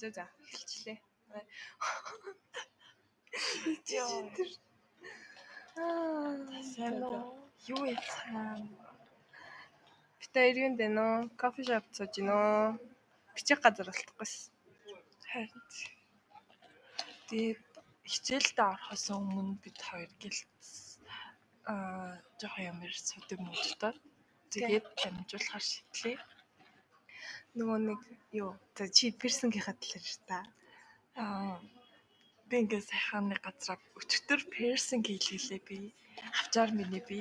За за эхэлчлээ. Яа. Аа, Сайн уу? Юу яцхан? Бид хоёр юунд байна уу? Кофе шоп сууж гинэ үү? Бичих газар болтохгүйс. Харин. Тэгээд хичээлдээ орохоос өмнө бид хоёр гэлц аа жоохон ямар судаг мөчтөө. Тэгээд амжуулахар шийдлээ. Нөгөө нэг юу? Чи персингийнхаа талаар та. Аа би ингээ сайхан нэг газараа өчтөр персинг хийлгэлээ би. Авчаар миний би.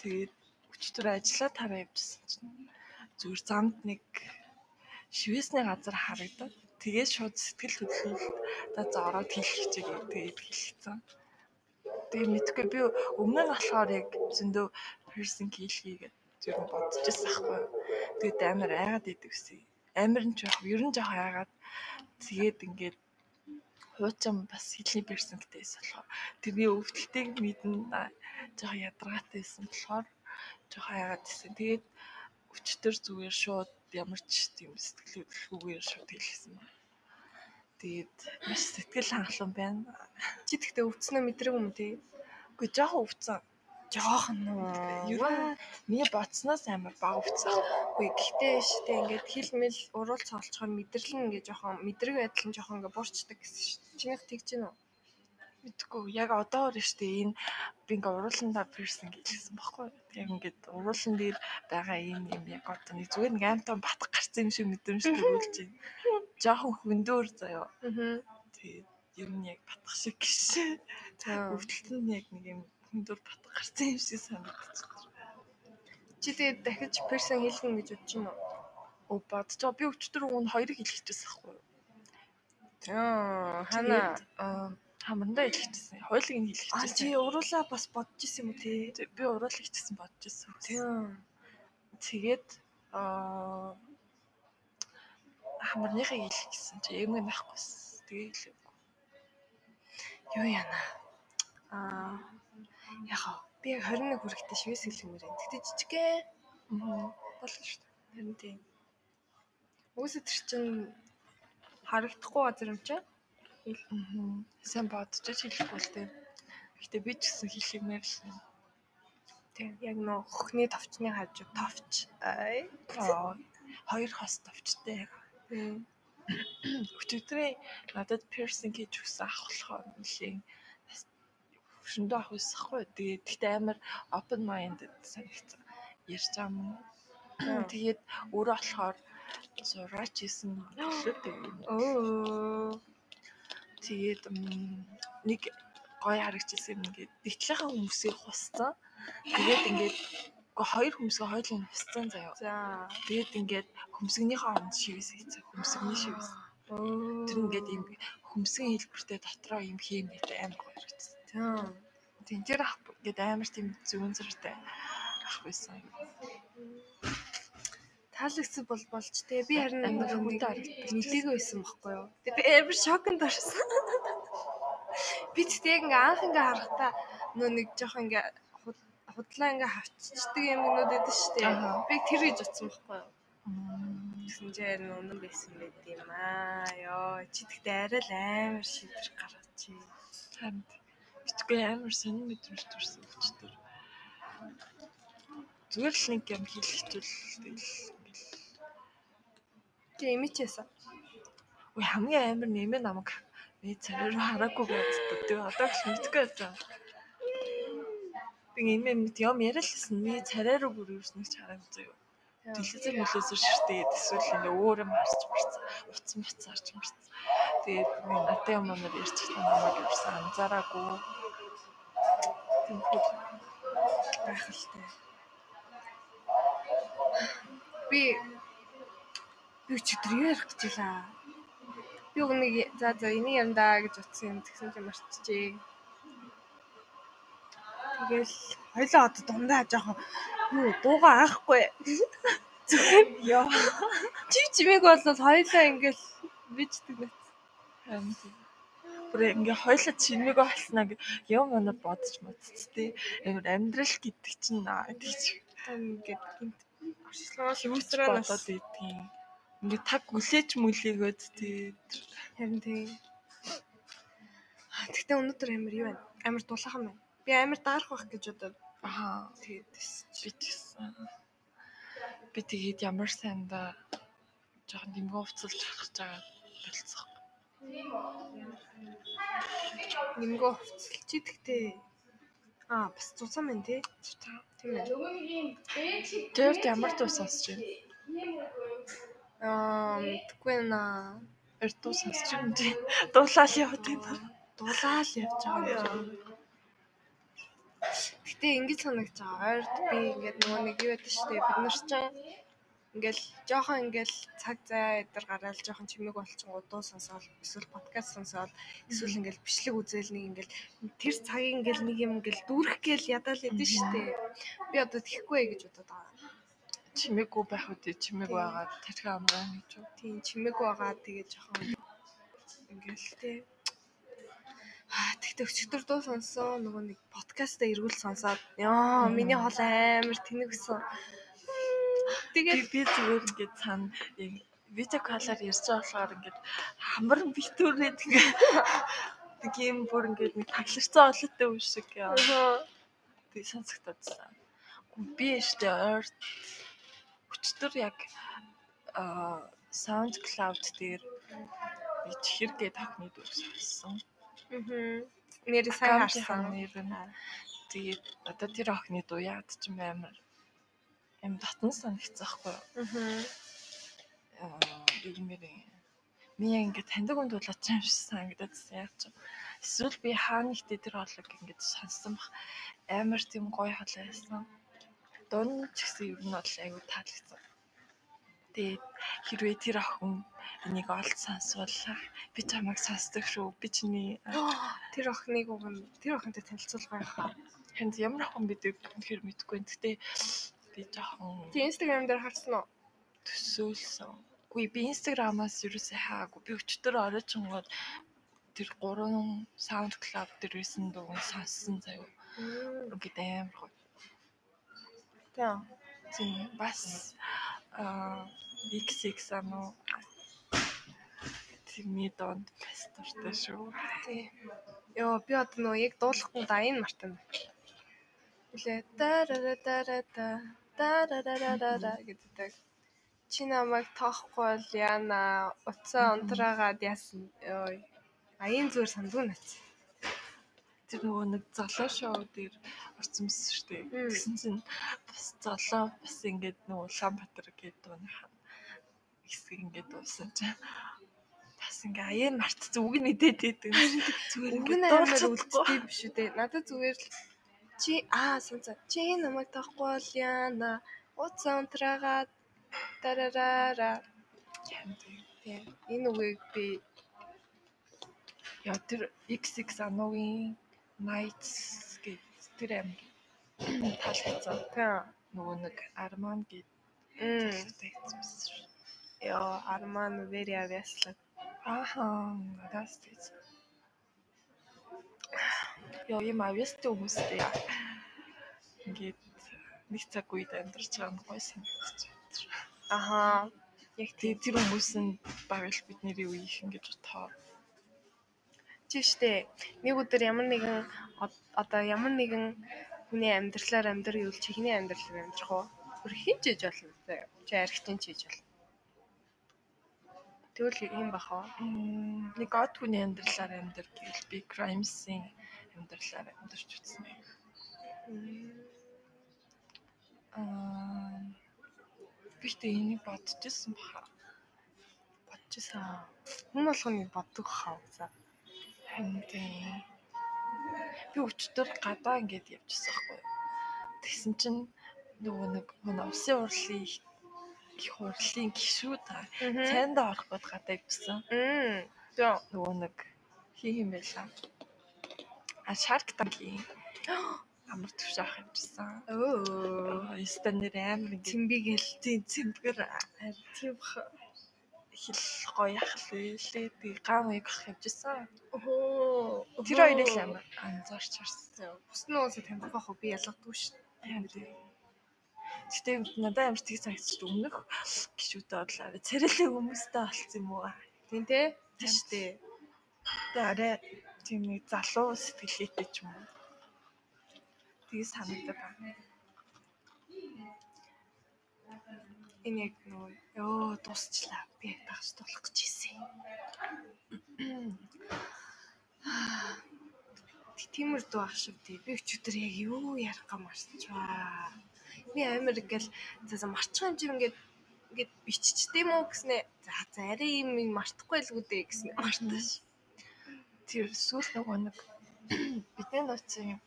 Тэгээд өчтөр ажиллаа тараа явжсэн чинь зүгээр замд нэг шивэсний газар харагдаад тэгээд шууд сэтгэл хөдлөлт да за ороод хэлэх хичээгээ тэгээд хэлчихсэн. Тэгээд мэдгүй би өмнө нь болохоор яг зөндөө персинг хийлхийгээд зүр нь бодож ирсэн аахгүй. Тэгээд амар айгаад идэв гэсэн. Амар нь жоох, ер нь жоох айгаад тэгээд ингээд хуучин бас хэлний персингтэйс болохоор тэрний өвдөлтийг мэднэ жоох ядаргаатайсэн болохоор жоох айгаад ирсэн. Тэгээд өчтөр зүгээр шууд ямар ч тийм сэтгэл хөдлөлгүйгээр шууд хэлсэн байна. Тэгээд маш сэтгэл хангалуун байна. чи тэгтээ өвдснөө мэдрэг юм тий? Үгүй жоохон өвцөн. Жоохон. Ер нь миний бодсноос амар бага өвцөн. Үгүй гэхдээ штэ ингээд хил мэл уруулц олцохоор мэдрэл нь ингээд жоохон мэдрэг байдал нь жоохон ингээд буурчдаг гэсэн шүү. Чинийх тэгж гинөө. Мэдгүй яг одоо өөр штэ энэ би ингээ урууландаа персинг хийлгэсэн баггүй. Яг ингээд уруулан дээр байгаа юм юм яг одоо нэг зүгээр нэг амтан батг гарсан юм шиг мэдрэмж төрүүлж байна. Жохон хөндөөр заяа. Аа. Тэгээд ер нь яг батгах шиг гişэ. За. Өвдөлт нь яг нэг юм хөндөөр батг гарсан юм шиг санагдчих. Чи тэгээд дахиж персинг хийлгэн гэж бодож байна уу? Оо бодож байгаа. Би өчтөр нь хоёрыг хэлчихсэн байхгүй юу? За хана хамрандаа хэлчихсэн. Хоёулыг нь А чи хэлчихсэн. уруулаа бас бодож исэн юм уу? Тэг- Би уруулах гэсэн бодож ирсэн. Тийм. Тэгээд аа хамарныхаа хэлэх гэсэн чи юм байхгүйсэн. Тэгээ хэлээгүй. Юу яана? Аа яхаа би яг 21 хүрэхтэй шивээс хэлмээр байна. Гэтэ жижигхэн Аа. болно шүү дээ. Харин тийм. Уусаа тэр чин харагдахгүй газар юм чи? Аа. Сайн бодож хэлэхгүй л дээ. Гэтэ би ч гэсэн хэлхиймээр л байна. Тийм. Яг нөө хөхний товчны хажуу товч. Аа. Хоёр хос товчтой. Тийм. Өчигдрээ надад piercing хийж өгсөн ах болохоор нэлийн хөшөндөө ах усахгүй. Тэгээд тэгтээ амар open minded санагцсан. Ярьж байгаа юм. Тэгээд өөрөө болохоор зураач хийсэн төлөө тэгээд Оо. тэгээд нэг гоё харагдчихсан юм ингээд дэгтлийнхаа хүмүүсийг хуссан. Тэгээд ингээд үгүй хоёр хүмүүсээ хоёулаа нь хуссан заяа. За. Тэгээд ингээд хөмсгнийхээ оронд шивээс хийсэн. Хөмсгний шивээс. Тэр ингээд юм хөмсгөн хэлбэртэй дотроо юм хийм гэдэг амар гоё. Тийм. Тэнцэр ах ингээд амар тийм зүүн зэрэгтэй ах байсан. Таалагдсан бол болж те би харин Амар хүнтэй харагддаг. нилээгүй байсан байхгүй юу. Тэгээ би амар шокнд орсон. Би тэгтээ яг ингээ анх ингээ харахтаа нөө нэг жоох ингээ худ- худлаа ингээ хавччихдаг юмнууд дээ. Аха. Би тэр гэж утсан байхгүй юу. Мм. Тэгсэн чинь харин үнэн байсан байт юм аа. Йоо чи тэгтээ арай л амар шийдвэр гаргаж чи. Харин битгүй амар сонир мэдрэмж төрсөн өчтөр. Зүгээр л нэг юм хэлэхтэл тэгэл Чи имичээсэн. Үгүй хамгийн амар нэмээ намайг би царай руу хараагүй байцдаг. Тэгээ одоо ч мэдгүй байсан. Би нэмээ мэд юм яриалсан. Би царай руу бүр юусныг хараагүй заяа. Телевизээр мөлөөсөр ширтээд эсвэл ингээ өөр юм харж марцсан. Утсан бацсан харж марцсан. Тэгээд би натаа юм амар байгаа намайг юусан анзаараагүй. Тэмхүү гайхалтай. Би би өчигдөр юу ярих гэж байлаа. Би уг нэг за за энийг ярандаа гэж утсан юм тэгсэн чинь марцчихээ. Тэгэл хоёлаа одоо дундаа жоохон юу дуугаа аахгүй. Зүгээр Яа. чи чимээг бол хоёлаа ингээл бичдэг тийм. Бүр ингээ хойлоо чимээг олсноо гэ юм өнөр бодож модц тээ. Амар амьдрал гэдэг чинь аа тийч Ингээд гинт оршилгоо шивүүсрээ нас бодоод идтiin. Ингээ таг үлээж мүлээгөөд тий. Харин тийм. Тэгтээ өнөөдөр амар юу байна? Амар дулаахан байна. Би амар даарах байх гэж бодоод Аа тэгээд би тэгсэн. Би тэгээд ямар сайндаа жоохон дэмгөө уцалж харах гэж байгаа болцсон. Нимгөө хувцалч идэгтэй. Аа бас цуцсан байна тий. Тийм ээ. Тэр ямар дуу сонсож байна? Аа мэдгүй наа. Эрт дуу сонсож байна тий. Дуулаад яваад байна. Дулаал явж байгаа юм. Гэтэ ингэж санагдаж байгаа. Ойрд би ингээд нөгөө нэг юу яддаг шүү дээ. Бид нар ч ингээл жоохон ингээл цаг зай эдэр гараал жоохон чимэг болчихсон удуу сонсоол эсвэл подкаст сонсоол эсвэл ингээл бичлэг үзэл нэг ингээл тэр цагийг ингээл нэг юм ингээл дүүрэх гээл ядаал идэв дээ. Би одоо тэхгүй гэж бодоод байгаа. Чимээгүй байх үү тий чимээг байгаа тархи амгаа гэж. Тийм чимэг байгаа тэгээ жоохон ингээл тээ. Аа тэгтээ өчигдөр дуу сонссон нөгөө нэг подкастаа эргүүл сонсоод ёо миний хол амар тэнэг өссөн. Тэгээд би зүгээр ингээд яг видео колоор ярьж байгаа болохоор ингээд хамар битүүрээд ингээд нэг юм бүр ингээд нэг тагларцсан олоотой юм шиг яа. би сонсогдсон. Би штэ ойр өчтөр яг а SoundCloud дээр би чихэргээ тахны дуу сонссон. Мм нэр сайн харсан. нэр нь тэгээд одоо тэр охины дуу яад ч юм амар юм татан санагцсаахгүй Аа. юмэр ми ингээд таньдаг хүн дуулаад ч юм шиг санагдадсан яг ч эсвэл би хаана ихтэй тэр хоолыг ингээд сонссон бах. Амар тийм гоё хоол байсан. Дунд ч гэсэн ер нь бол айгүй таалагдсан тэгээд хэрвээ тэр охин энийг олд сонсвол би чамайг сонсдог шүү би чиний Тэр охиныг уг нь тэр охинтой танилцуулга яхаа. ханд ямар охин бидгийг үнэхээр мэдэхгүй. Гэтэ би жоохон Тий Instagram дээр харсан уу? төсөөлсөн. Үгүй би инстаграмаас юусэн хаагүй. Би өчтөр оройчонгод тэр гурван SoundCloud дээр ирсэн дууг сонссон заяа. Ингээд амар гоё. Тийм. Тийм бас аа XX ануу тэрний донд пастортай шүү. Тий. Йоо би одоо нөгөө яг дуулахгүй дайын мартан. Үлээ дарарарарата дарарарарара гэдэг. Чи намайг тоохгүй бол яана уцаа унтраагаад яасан. Йой. Аян зүгээр сандгүй нац. Тэр нөгөө нэг золоо шоу дээр орсон мэс. Мм. Тэгсэн чинь бас золоо бас ингээд нөгөө Улаанбаатар гэдэг дууныхаа хэсэг ингээд дуусан чинь бас ингээ аян март зүг нэдэд идэг. Зүгээр Үг ингээд нь амар дуулчихгүй. үлддэг биш үү дээ. Надад зүгээр л чи аа санца чи намайг тоохгүй бол яана уцаа унтраагаад дарарара Тийм. Энэ үгийг би Яа тэр XX ануугийн Nights гэдэг тэр амир таалагдсан. тийм. Нөгөө нэг Arman гэдэг хэлсэн шүү. Яа, Арман very obviously. Ааха, надаас тийж. Яа, юм авьяастай хүмүүстэй ингээд нэг цаг үед амьдарч байгаа нь гой санагдаж байна. Аха. Яг Тэгээ тэр хүмүүс нь багш бидний үеийнх ингэж тоо. Тийм штэ. Нэг өдөр ямар нэгэн од- одоо ямар нэгэн хүний амьдралаар амьдрал чихний амьдралаар амьдрах уу? Бүр хин ч хийж болно. заяа. Чи архитын ч хийж болно. Тэгвэл юм бах уу? Нэг од хүний амьдралаар амьдар гэвэл би Crimes-ийн амьдралаар амьдарч үзсэн. Аа би тэ энийг бодож ирсэн баха. Бодчихсан. Хүн болгоны боддог хаа. Тийм. Би өчтөр гадаа ингээд явчихсан байхгүй. Тэгсэн чинь нөгөө нэг манай усын урлын их их урлын гişүүд Мгм. цайндаа орох гээд гадаа явчихсан. Зөө. Нөгөө нэг хий юм байлаа. А Shark Tank-ийн амар төвш авах юмжсан. Оо. Станер амар ингээд Цэмбигэл. тийм цэмбэр Тийм бах. Хэл гоё ахлаа лээ. Тэгээ гам яг ах явжсан. Оо. Тэр хоёрыг л амар анзаарч харсан. Бус нь уусаа таних байх уу? Би ялгадгүй тийм. Гэтэ надад амар тийг санагдчих өмнөх гişүүдээ бодлоо. Царайлаг хүмүүстэй болцсон юм уу? Тийм те. Шүү дээ. Тэ арай тийм нэг залуу сэтгэлгээтэй ч юм уу. Тэгээ санагдаад байна. Энэ яг нөгөө ёо дуусчлаа. Би яг тагч тулах гэж хэлсэн. Тиймэр дүү ах шиг тий. Би өчигдөр яг юу ярих гам марчваа. Би амир ингээл за за марчих юм чи ингээд ингээд биччихтэй юм уу гэснээ за за арай юм мартахгүй л үү дээ гэснээ мартааш. Тэр сүүл нөгөө нэг бидний нууцын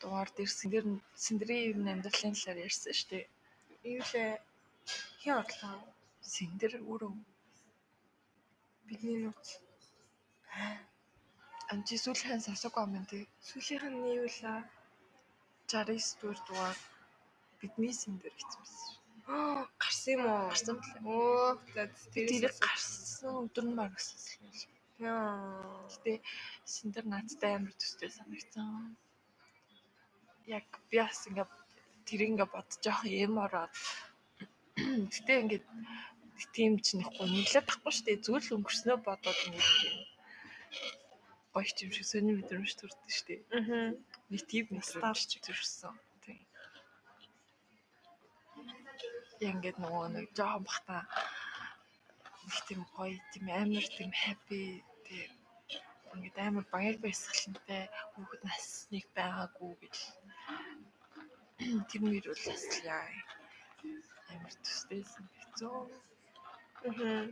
дугаар дээр сэндэр сэндрийн юм амьдралын талаар ярьсан шүү дээ. Юу лээ хин орлоо. Сэндэр өөрөө Бидний нууц. амжи сүүлийн сонсог юм тий. Сүүлийнх нь юу лээ? 69 дугаар дугаар бидний сэндэр гэсэн байсан. Аа гарсан юм уу? Гарсан. Оо за Тэр гарсан өдөр нь баг гэсэн юм. Яа. Гэтэ сэндэр наадтай амар төстэй санагдсан. Яг би бас ингээ тэр ингээ бодож явах юм ороод. Гэтэ ингээ тийм ч нэхгүй нэглээд тахгүй шүү дээ. Зүгээр л өнгөрснөө бодоод ингээ гоё юм шиг сони мэдрэмж төрдөө шүү дээ. Аа. Нэг тийм мэдрэмж төрсөн. Тийм. Яг ингээд нөгөө нэг жоохон бахта нэг тийм гоё тийм амар тийм happy тийм ингээд амар баяр баясгалантай хүүхэд насныг байгаагүй гэж тэр мөр бол бас яа амар төстэйсэн хэцүү. Аа.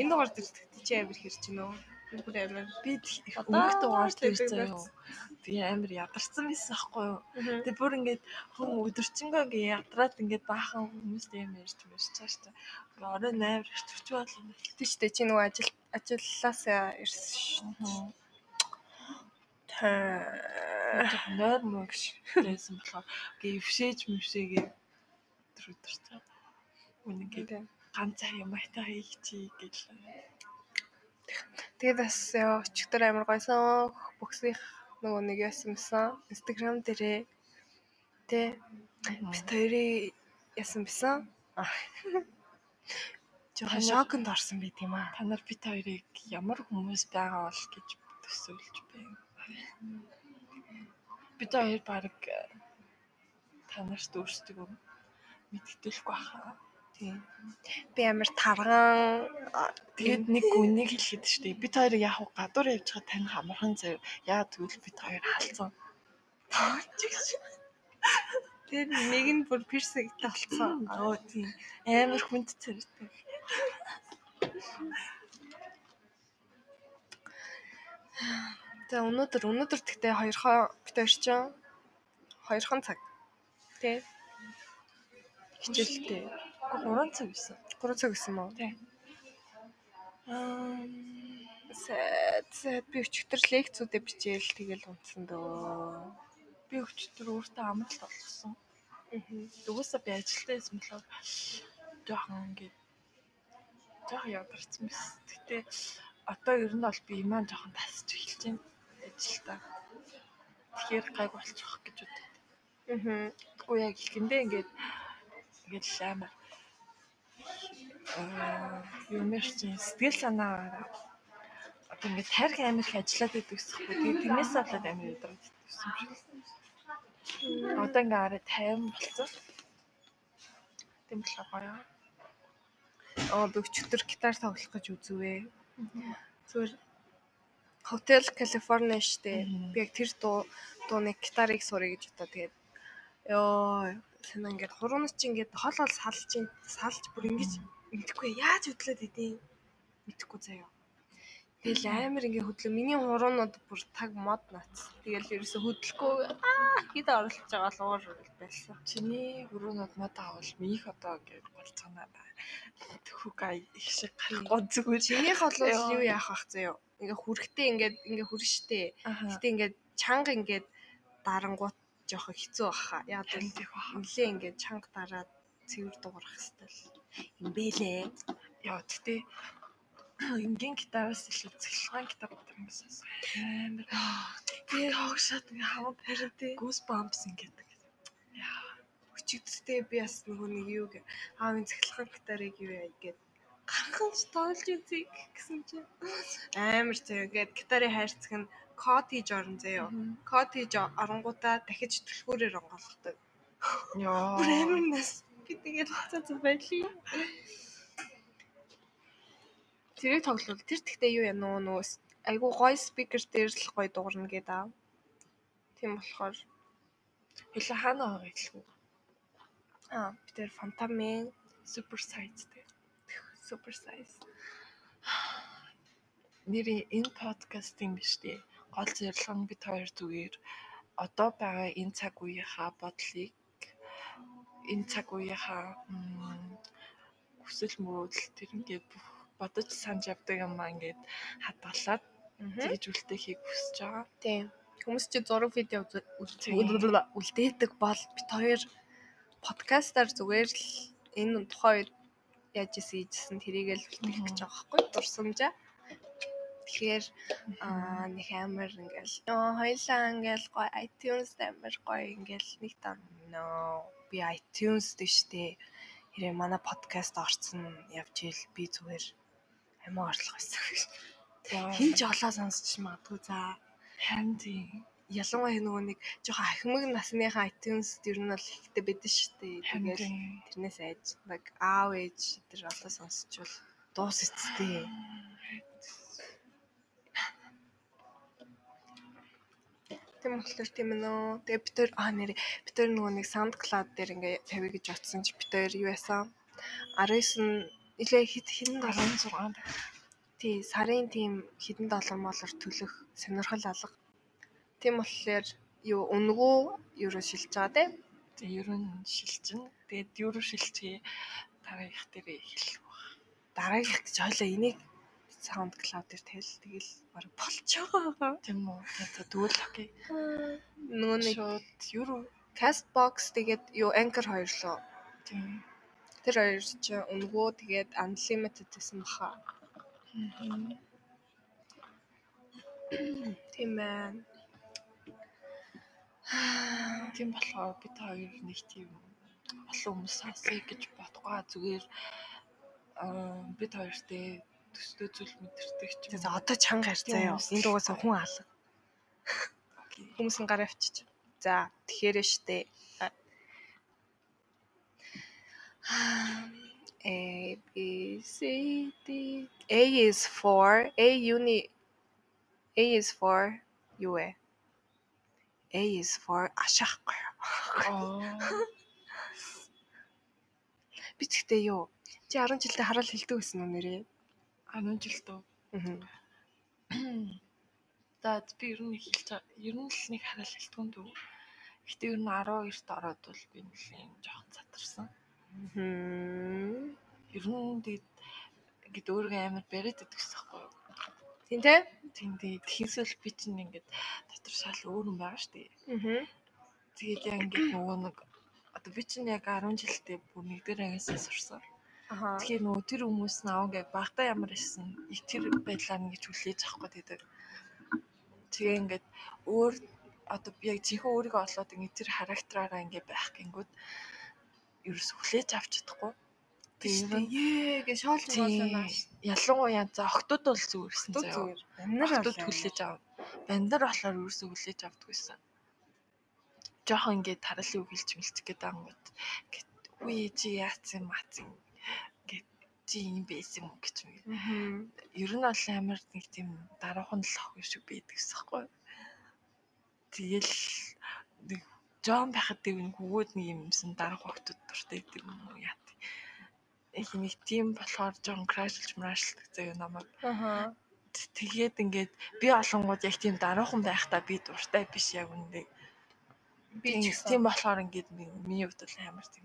Энэ дугаар дээр чи амир хэрч юм уу? Бүр амир. Би дугаар тэр дээр заяа. Би амар ядарсан байсан байхгүй юу? Тэгээ бүр ингээд хүн өдөрчингөө ингээ ядраад ингээд баахан хүмүүстэй юм ярьж мэрч цааш та. Орой 8 ирчихвч болно. тийчтэй чи нөгөө ажил ажилласаа ирсэн шүү. Тэ. мөн гэж байсан болохоор гээ өвшээж мөвшээгээ өдөр өдөр цаа. Үнэн гээ ганц цаг юм айтаа хийх чи гэж. Тэгээд бас яа өчигдөр амар гойсон боксных нөгөө нэг яасан байсан. Instagram дээрээ тэ бит хоёрын яасан байсан. Жохон шоконд орсон байт юм аа. Та нар бит хоёрыг ямар хүмүүс байгаа бол гэж төсөөлж байна. Бид хоёр баг та нарт өөрсдөө мэддэггүй баха. Тийм. Би амар тарган Тэгээд нэг үнийг хэлэхэд штэ бид хоёрыг яг гадуур явж байгаа тань хамархан заяа. Яа тэгвэл бид хоёр хаалцсан. тэгээд нэг нь бүр пирсэгтэй болцсон. Аа тийм амар хүнд царайтай. За өнөөдөр өнөөдөр тэгтээ хоёрхоо бит хоёр чинь хоёрхон цаг. Тэ. Хичээлтэй. 3 цаг байсан. 3 цаг гэсэн мó. Тийм. Аа сайд би өчигдөр лекцүүдээ бичээл тэгэл унтсан дөө. би өчтөр өөртөө амралт болгосон. Угаасаа би ажилдаа байсан болохоор жоохон ингээд жоохон ядарсан байсан. Гэтэ одоо ер нь бол би имаа жоохон тасч эхэлж байна ажилдаа. Тэгэхээр гайг болчих гэж бодод. Аа. Тэггүй яг ихэндээ ингээд ингээд амар аа юм шиг сэтгэл санаа одоо ингээд тарих амар их ажиллаад байдаг гэсэхгүй. Тэгээд тэрнээс болоод амар ядраад байсан юм шиг. Одоо ингээд арай тайван болцсон. Тийм болохоор гоё. Аа би өчигдөр гитар тоглох гэж үзвээ. Зүгээр Hotel California штэ. Би яг тэр дуу дууныг гитарыг сурах гэж бодоо. Тэгээд ёо санаа ингээд хуруунаас чи ингээд хол хол салж салж бүр ингэж мэдэхгүй яаж хөдлөөд идэв мэдэхгүй заяа. Тэгэл амар ингээ хөдлөө. Миний хуруунууд бүр таг мод нац. Тэгэл ерөөсө хөдлөхгүй аа хэд оролцож байгаа л уур байсан. Чиний хөрөөнөд надад авал минийх одоо гэж болцоонаа байна. Төхөг их шиг гарахгүй зүгээр. Чинийх бол юу яах вэ заяа. Ингээ хүрхтээ ингээд ингээ хүрштэй. Гэтэ ингээд чанга ингээд дарангуут жоох хэцүү баха. Яг баха. нилээ ингээд чанга дараад цэвэр дуурах хэвээр юм бэлээ. Яа тэгтээ энгийн гитараас илүү цэглэгаан гитар гэдэг юм сонсох амар Би хоогшаад ингээ харин тий. goose bumps ингэдэг. Өчигдөртөө би бас нөгөө нэг юу гэ аавын цэглэхэн гитарыг юу яа гээд гаргаж тоолж үзье гэсэн чинь амар зөө ингээд гитарын хайрцаг нь код хийж орон заяо. Хийж оронгуудаа дахиж түлхүүрээр онгоолгодог. Яа. Амар нас би тэгээд цаа байли. Тэрийг тоглол. Тэр тэгтээ юу яа нөө нөө айгу гой спикер дээр л гой дуурна гээд аа. Тийм болохоор Хөлөө хаана байгаа гэлгүй. аа би тэр фантамен Super size дээ. супер сайз. Нэрийн энэ подкастын биш дээ. Гол зорилго нь бид хоёр зүгээр одоо байгаа энэ цаг үеийнхаа бодлыг энэ цаг үеийнхаа хүсэл мөрөөдөл тэр ингээд бүх бодож санаж явдаг юм аа ингээд хадгалаад тэгж үлдээхийг хүсэж байгаа. Тийм. Хүмүүс чи зураг видео үлдээдэг бол бит хоёр подкастаар зүгээр л энэ тухай яаж исэн ийжсэн тэрийг л үлдээх гэж байгаа байхгүй дурсамжаа. Тэгэхээр аа нэг амар ингээл ёо хоёлаа ингээл гоё iTunes амар гоё ингээл нэг таа нөө би iTunes дээ штэ. Хэрэг манай подкаст орсон явж ийл би зүгээр амиа орлого байсан. Хин ч олоо сонсч магадгүй за. харин тийм ялангуяа нөгөө нэг жоохон ахимаг насныхаа iTunes ер нь бол ихтэй харин Тэгээд тийм. тэрнээс айж нэг аав ээж тэр одоо сонсчвол дуус эцтэй. Тийм болохоор тийм ээ нөө. Тэгээ бид төр аа нэр бид төр нөгөө нэг SoundCloud дээр ингээ тавь гэж утсан чи бид төр юу яасан? 19 нилээ хит хин 16 тий сарын тийм хэдэн доллар молор төлөх сонирхол алга. Тийм болохоор юу үнгүү юуруу шилж байгаа те. Тэг ер нь шилжин. Тэгээд юуруу шилжээ дараагийнх дээр хэлэх баг. Дараагийнх гэж хойлоо энийг SoundCloud дээр тавил тэгэл баг болчихоо. Тийм үү. Тэгвэл окей. Нөгөө нэг Шууд юуруу Castbox тэгээд юу Anchor хоёр лөө. тийм. Тэр хоёр чи үнгүү тэгээд unlimited гэсэн баха. Тийм ээ. Тийм болохоор бид хоёр нэг тийм олон хүмүүс сонсъё гэж бодгоо зүгээр бид хоёртэй төстэй зүйл мэдэрдэг ч юм. За одоо чанга харьцаа юу. Энд дугаас хүн алга. Хүмүүс нь гар авчиж. За тэгэхээр штэ. A B C D A is for A uni A is for юу вэ? A is for ашаахгүй. Аа. Би гэхдээ юу? Чи 10 жилдээ хараал хэлдэг байсан уу нэрээ? 10 жил дөө. Аа. За би ер нь хэлж. Ер нь л нэг хараал хэлтгүн дүү. Гэтэ ер нь 12-т ороод бол би нэлийн жоохон цатарсан. Хм. Ер нь тэгээд ингээд өөрийгөө амар бариад идэгсэн байхгүй юу? Тийм тий? Тийм тэгээд тэгсэл би чинь ингээд дотор шал өөр юм байгаа шүү дээ. Аа. Тэгээд яг ингээд нөгөө нэг одоо би чинь яг 10 жилдээ бүр нэгдэр ангиасаа сурсан. Аха. Тэгэхээр нөгөө тэр хүмүүс нь аваа ингээд багтаа ямар исэн их тэр байдлаар ингэж хүлээж авах гэдэг. Тэгээ ингээд өөр одоо яг жинхэнэ өөрийгөө олоод ингээд тэр характераараа ингээд байх гингүүд ерөөс хүлээж авч чадахгүй. Тийм Тэгээд ээ гэж шоолж болно нааш. ялангуяа за охтууд бол зүгээрсэн заяа. Амнар Охтууд хүлээж ав. Бандар болохоор ерөөсөө хүлээж авдаг байсан. Жохон ингээд таралийн үг хэлж мэлчих гээд ангууд. Үе чи яац юм мац юм. Юм байсан юм гэж. Аа. Ер нь бол амар нэг тийм даруухан л ах шиг байдаг гэсэн хэрэг. Тэгэл нэг жон байхад тэр нэг өгөөд нэг юмсан дарах хогтод дуртай гэдэг юм уу яа. Их нэг тийм болохоор жон крашлж мрашлдаг заяа намайг. Аха. Тэгээд ингээд би олонгууд яг тийм даруухан байхдаа би дуртай биш яг үндэ. Би Тийм ч тийм болохоор ингээд ми- миний хувьд бол амар тийм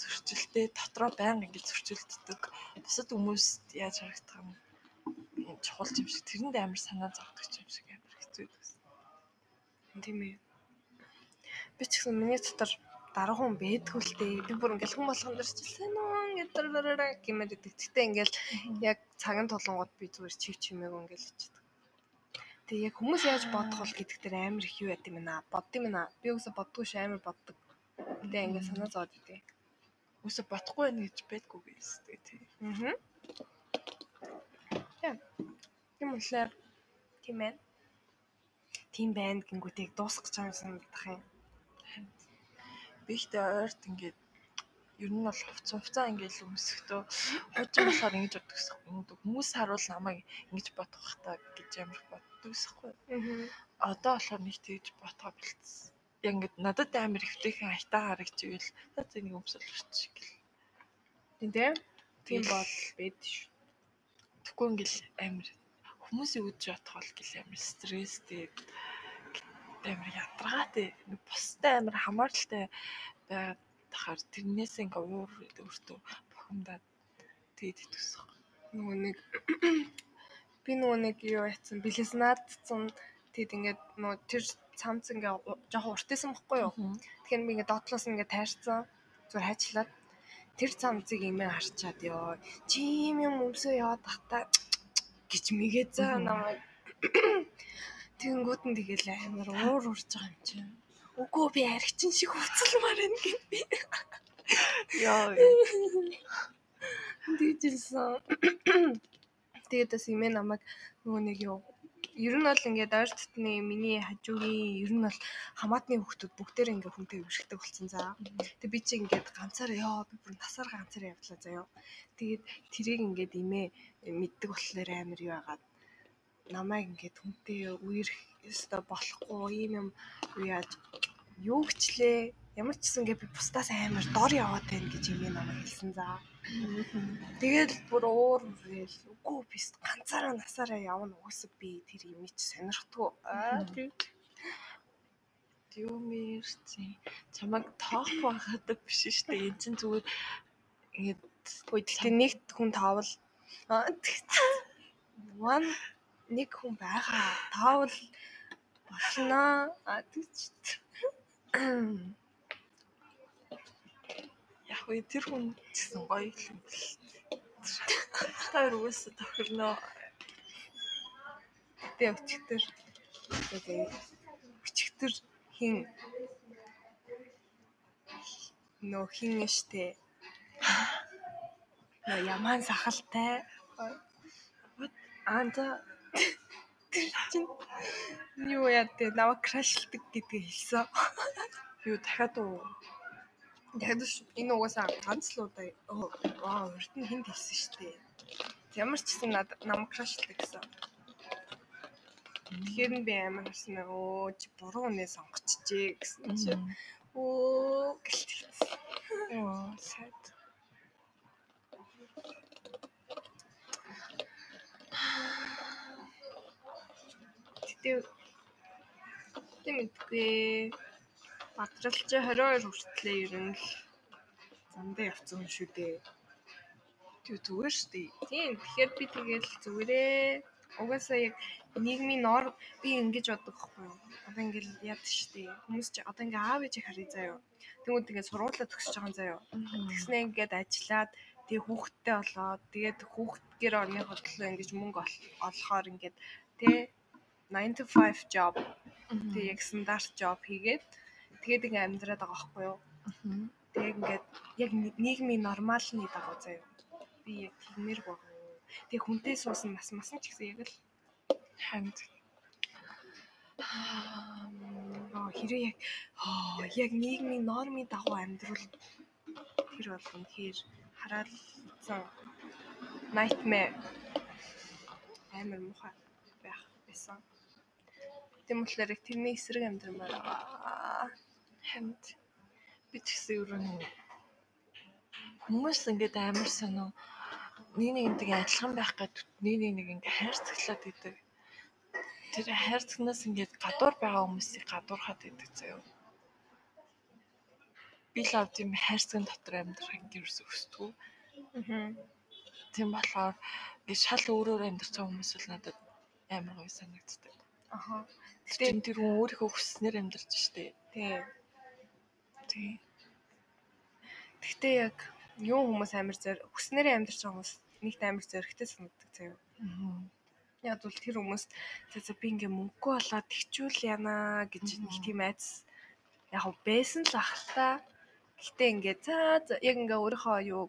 зөрчилтэй дотроо байнга ингээд зөрчилддөг. Бусад хүмүүст яаж харагдах юм чухал юм шиг тэрэнд амар санаа зовдөг юм шиг амар хэцүү байсан. Тийм ээ. Би ч гэсэн миний дотор дараахан бэдгүү л дээ. Би бүр ингээл хүн болгон дэрч сайн уу гэдэг гэмээр идэг. Гэтэ ингээл яг цагийн тулангууд би зүгээр чив чимээг ингээл хичээдэг. Тэгээ яг хүмүүс яаж бодох бол гэдэг дээр амар их юу яд юм аа. Бодд юм аа. Би өөөсө боддгоо ш амар боддог. Тэгээ ингээл санаа зовоод идэв. Үсэ бодохгүй байх гэж байдгүй гэсэн тий. Аа. Тийм. Тийм болохоор тийм байна. Тийм байна гингүүтийг дуусгах гэж санагдах юм. Би ихтэй ойрт ингээд ер нь бол хувц хувцаа ингээл өмсөхдөө хожим болохоор ингэж боддог хүмүүс харуул намайг ингэж бодох та гэж амар боддог гэсэхгүй. Одоо болохоор нэг тэгж бодхоо бэлдсэн. Яг ингээд надад амар ихтэйхэн аятаа харагч ивэл за зэнийг өмсөлч гэл. Тийм тийм. Тийм бол бэд шүү. Тэгэхгүй ингээл амар хүмүүсийн үдж бодох бол гэл амар стресстэй амар ядаргаатай бустай амар хамааралтай байгаад тахаар тэрнээс ингээ уур өөртөө бухимдаад тэгээд итгсэн. Нөгөө нэг би нөгөө нэг юу яцсан бэлэс наадсан тэгэд ингээд нөгөө тэр цамц ингээ жоохон уртайсан бохгүй юу. Тэгэхээр би ингээ дотлоос ингээ тайрцсан зүгээр хайчлаад тэр цамцыг имээ харчаад ёо чи юм юм өмсөө яваад тахта гэж мэгээ заа намайг Тэнгүүд нь тэгэл амар уур урж байгаа юм чинь. Үгүй би аригчин шиг хувцалмаар байна гэв би. Яа. Дийжилсэн. Тэгээд бас имээ намайг нөгөө нэг юу ер нь бол ингээд ойр дотны миний хажуугийн ер нь бол хамаатны хүмүүс бүгдээр ингээд хүнтэй үргэлжлэдэг болсон за. Тэг би чи ингээд ганцаараа ёо би бүр насаар ганцаараа явдлаа заяо. Тэгээд тэрийг ингээд имээ мэддэг болохоор амар юу яагаад намайг ингээд хүнтэй үерх өстө болохгүй юм юу яаж юу гिचлээ ямар ч гэсэн ингээд би бусдаас амар дор яваад байна гэж юм намайг хэлсэн за. Тэгэл бүр уур үрэл үгүй би ганцаараа насаараа явна уусаа би тэр юм чи сонирхдгүй. Аа тийм Юмэрчи чамайг тоох байгадаг биш шүү дээ. Энд чинь зүгээр ингээд үгүй гэхдээ нэгт хүн таавал one нэг хүн байгаа. Таавал болно. А тийч. Яг үе тэр хүн гэсэн гоё юм бэл. Тэр үгээс тохирно. Тэ өчтөр. Тэгээ өчтөр хин нөө хин штэ. Нөө ямаан сахалтай. Аанда чинь юу яа тэ наваа крашлдаг гэдгийг хэлсэн. Юу дахиад уу? Дахиад энэ угаасаа ганц л удаа ваа урд нь хинт хэлсэн шүү дээ. Ямар ч над намайг крашлдаг гэсэн. Тэгэхээр би амар хэлсэн өө чи буруу үнэ сонгочихжээ гэсэн чи. Оо гэлтэлсэн. Оо сайд. Тэгтээ тийм мэдгүй. Бадрал чи 22 хүртлээ ер нь л замдаа явцсан хүн шүү дээ. Тэг зүгээр шүү дээ. Тийм тэгэхээр би тэгэл зүгээрээ угаасаа яг нийгмийн норм би ингэж боддог байхгүй юу. Одоо ингээл яд штэ. Хүмүүс чи одоо ингээ аав ээжийг харъя заяа. Тэнгүүд ингээ сургуулаа төгсөж байгаа заяа. Тэгснээ ингээд ажиллаад тэгээ хүүхэдтэй болоод тэгээд хүүхэд гэр орны хөдөлгөөн ингэж мөнгө олохоор ингээд тэ 9 to 5 job тэг яг стандарт job хийгээд тэгээд ингээ амьдраад байгаа байхгүй юу. Тэгээд ингээд яг нийгмийн нормалны дагуу заяа. Би яг тиймэр байгаа. Тэг хүнтэй суусан нас масан ч гэсэн яг л хамт Аа хэрэг яг яг нийгмийн нормын дагуу амьдрал тэр бол үнэхээр хараалцсан nightmare амар муухай байх байсан. Тийм болохоор тэрний эсрэг амьдрал байгаа. Хамт би ч гэсэн ер нь хүмүүс ингээд амар сонио нэг нэгнтэйгээ адилхан байх гэдэг нэг нэг ингээ хайрцаглаад идэг. Тэр хайрцагнаас ингээд гадуур байгаа хүмүүсийг гадуурхаад идэг заяа. Би л ав тийм хайрцагын дотор амьдрах ингээрс өсдгүү. Аа. Тийм болохоор ингээд шал өөрөөр амьдарч байгаа хүмүүс л надад амар гоё санагддаг. Аха. Тэр тэр хүн өөрийнхөө хүснээр амьдарч штэ. Тийм. Тийм. Гэхдээ яг юу хүмүүс амар зөр хүснээрээ амьдарч байгаа хүмүүс нэгт амар зөрөгтэй санагддаг заяа. Яг бол тэр хүмүүс за за би ингээ мөнгөгүй болоод тэгчүүл яана гэж нэг тийм айц яг байсан л ах та. Гэхдээ ингээ за яг ингээ өөрийнхөө юу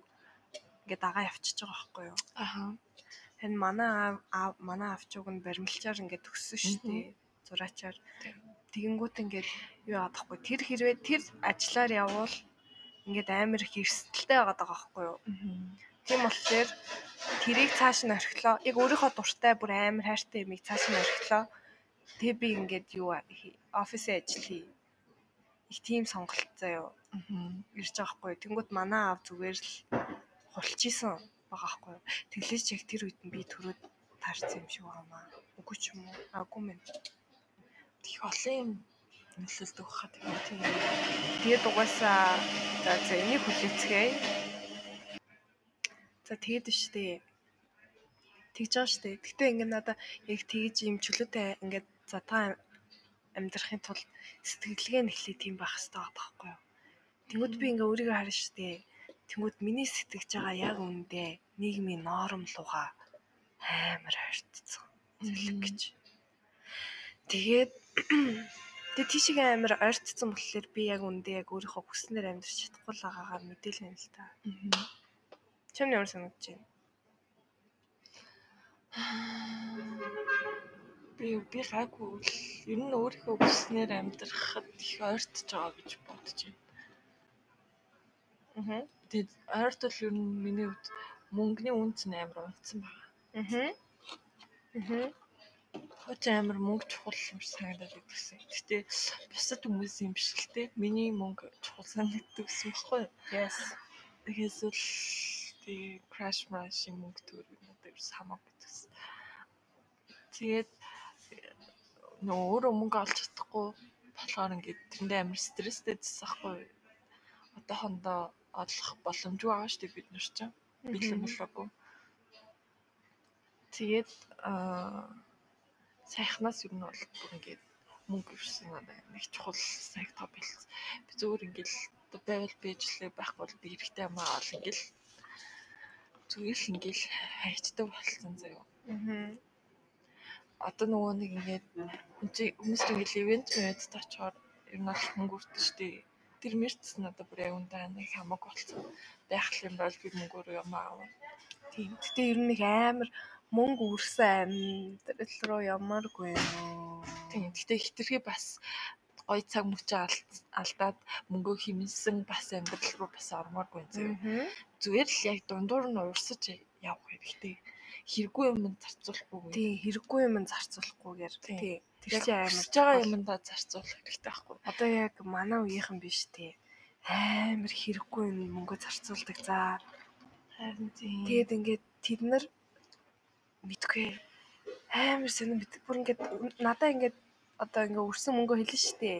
ингээ дагаа явчихж байгаа байхгүй юу. Аха. Харин манай аав манай авчууг нь баримлчаар ингээ төгссөн шүү дээ. Зураачаар. Тэгэнгүүт ингээд юу яадаг байхгүй. Тэр хэрвээ тэр ажиллаар явбал ингээд амар их эрсдэлтэй байгаад байгаа байхгүй юу. Тийм болохоор тэрийг цааш нь орхилоо. Яг өөрийнхөө дуртай бүр амар хайртай юмыг цааш нь орхилоо. Тэгээ би ингээд юу офисын ажил хий. Их тийм сонголт заяа. Ирж байгаа хгүй. Тэнгүүт манай аав зүгээр л хулчихсан байгаа хгүй. Тэглэж яг тэр үед нь би төрөөд таарсан юм шиг байгаамаа. Үгүй ч юм уу. Агуу минь. Их олон юм нөлөөлдөг хаа тийм. Тэгээд угаасаа за за энийг хүлээцгээе. За тэгээд штэ. Тэгж байгаа штэ. Гэтэ ингээд надаа яг тэгж юм чөлөөтэй ингээд за та амьдрахын тулд сэтгэлгээ нэхлээ тийм байх хэрэгтэй байхгүй юу? Тэнгүүд би ингээ өөрийгөө харна штэ. Тэнгүүд миний сэтгэж байгаа яг үндэ нийгмийн норм луга амар хайртцсан. Зөвлөг гэж. Тэгээд Тэгээ тийшээ амар ойртсон болохоор би яг үндэ яг өөрийнхөө хүснээр амьдрч чадахгүй л байгаагаар мэдээлэн л та. Чам ямар санагдаж байна? Би би гайгүй л ер нь өөрийнхөө хүснээр амьдрахад их ойртож байгаа гэж бодож байна. Аа. Тэгээд ойртол ер нь миний хувьд мөнгөний үнц нь амар унтсан байна. Аа. Аа Хооч амар мөнгө чухал юм санагдаад идэгсэн. Гэтэ бусад хүмүүс юм биш л те. Миний мөнгө чухал санагддаг гэсэн баггүй. Yes. Тэгээс л тий crash crash мөнгө төр надад ерөөс хамаагүй гэсэн. Тэгээд нөө өөрөө мөнгө олж чадахгүй болохоор ингээд тэрэндээ амар стресстэй засахгүй. Одоохондоо олох боломжгүй байгаа шүү дээ бид нар ч. Бэлэн болоогүй. Тэгээд аа сайхнаас юу нь бол бүр ингээд мөнгө ирсэн нэг чухал сайг топ хэлсэн. Би зүгээр ингээд байвал бийжлээ байхгүй бол би хэрэгтэй юм аа ол ингээд зүгээр л ингээд хайчдаг болсон заяа. Аа. Одоо нөгөө нэг ингээд хүмүүс ингээд ивент мэд тачаар ер нь бол мөнгө өртөн штэ. Тэр мэрц надад бүр яг ундаа нэг хамаагүй болсон. Байх юм бол би мөнгөөр юм аа. Тийм. Гэтэ ер нь нэг амар мөнгө үрсэн амьдрал руу ямааргүй юм уу. Тийм. Гэтэ хитрхи бас гой цаг мөчөө алдаад мөнгөө химэнсэн бас амьдрал руу бас ормооргүй зү. Зүгээр л яг дундуур нь уурсаж явах хэрэгтэй. Хэрэггүй юм зарцуулахгүй. Тийм, хэрэггүй юм зарцуулахгүйгээр. Тийм. Тэр чинь амар байгаа юмдаа зарцуулах хэрэгтэй байхгүй. Одоо яг манай үеийнхэн биш тий. Амар хэрэггүй юм мөнгө зарцуулдаг. За. Харин тийм. Тэгээд ингээд тэд нар мэдгүй. Амар сонир. Мэд бүр ингээд надаа ингээд одоо ингээд өрсөн мөнгө хэлнэ штэ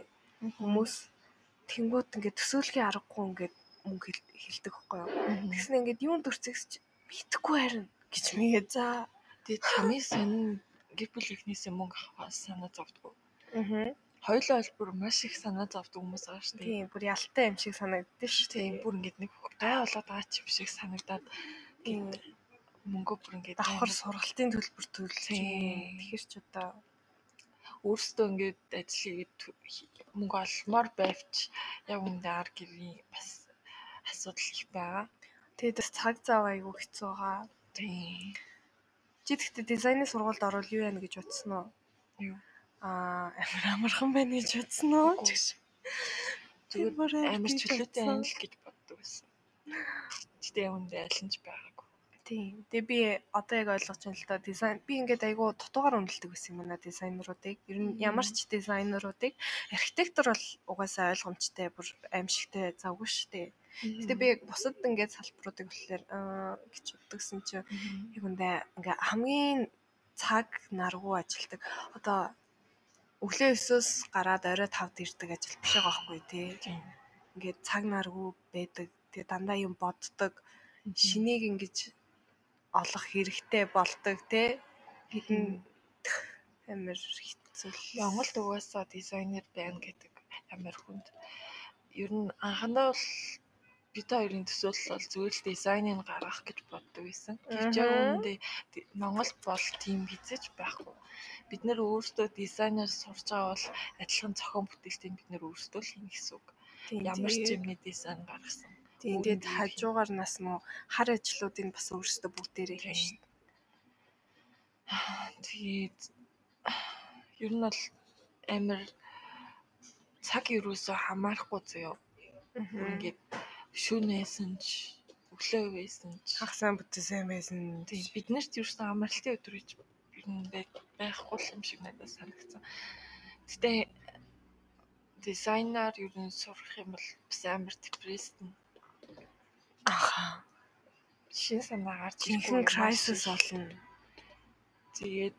хүмүүс тэнгуут ингээд төсөөлхийн аргагүй ингээд мөнгө хэлдэг байхгүй юу? Тэгснэ ингээд юунд төрцөгсч мэдгүй харин гэж мэгээ за тэгээд хамгийн сонир гэр бүл ихнээсээ мөнгө авах санаа зовдгоо. Аа хоёлоо бол бүр маш их санаа зовдөг хүмүүс байгаа шүү дээ. Тийм, бүр ялтай юм шиг санагддаг шүү. Тийм, бүр ингээд нэг гай болоод байгаа ч юм шиг санагдаад мөнгөө бүр ингээд давхар сургалтын төлбөр төлж тэгэхээр ч одоо өөрсдөө ингээд ажил хийгээд мөнгө олмоор байвч яг үндэ ар гэрийн бас асуудал их байгаа. Тэгээд бас цаг зав айгүй хэцүү байгаа. Тийм. Чи тэгтээ дизайны сургуульд орвол юу яана гэж утсан уу? Юу? Аа амар амархан байна гэж утсан уу? Зүгээр амар чөлөөтэй байна л гэж боддог байсан. Гэтэ үндэ алинж байгаа Тийм. Тэгээ би одоо яг ойлгож байна л да дизайн би ингээд айгүй дутуугаар үнэлдэг байсан юм байна дизайнеруудыг. Ер нь ямар ч дизайнеруудыг архитектор бол угаасаа ойлгомжтой бүр аимшигтай завгүй шүү дээ. Гэтэ би яг бусад ингээд салбаруудыг болохоор гэж боддогсэн чинь яг үндэ ингээ хамгийн цаг наргуу ажилдаг. Одоо өглөө 9-оос гараад орой 5-д ирдэг ажил биш байгаа байхгүй тий. Ингээд цаг наргуу байдаг. Тэгээ дандаа юм боддог. Шинийг ингэж олох хэрэгтэй болдог те хэдэн амар хэцүү. Монголд угаасаа дизайнер байна гэдэг амар хүнд. Ер нь анхандаа бол бид хоёрын төсөөлөл бол зүгээр л дизайныг гаргах гэж боддог байсан. Гэвч үүндээ Монгол бол тийм хизэж байхгүй. Бид нэр өөрсдөө дизайнер сурж байгаа бол адилхан зохион бүтээлтийг бид нэр өөрсдөө л хийнэ гэсэн үг. Ямар ч юмний дизайн гаргасан. Тийм тэгээд нь хажуугаар нас муу хар ажлуудыг бас өөрсдөө бүгдээрээ Тийм. хийж. Тэгээд ер нь бол амар цаг юусоо хамаарахгүй заяа. Ингээд шүнээсэн ч өглөө байсан ч Хах сайн бүтээсэн байсан. тийм биднэрт юусан амралтын өдөр гэж ер нь бай- байхгүй юм шиг надад санагдсан. Гэтэ дизайнер ер нь сурах юм бол бас амар депрессн Аха. шин санаа гарч маш crisis болно. Тэгээд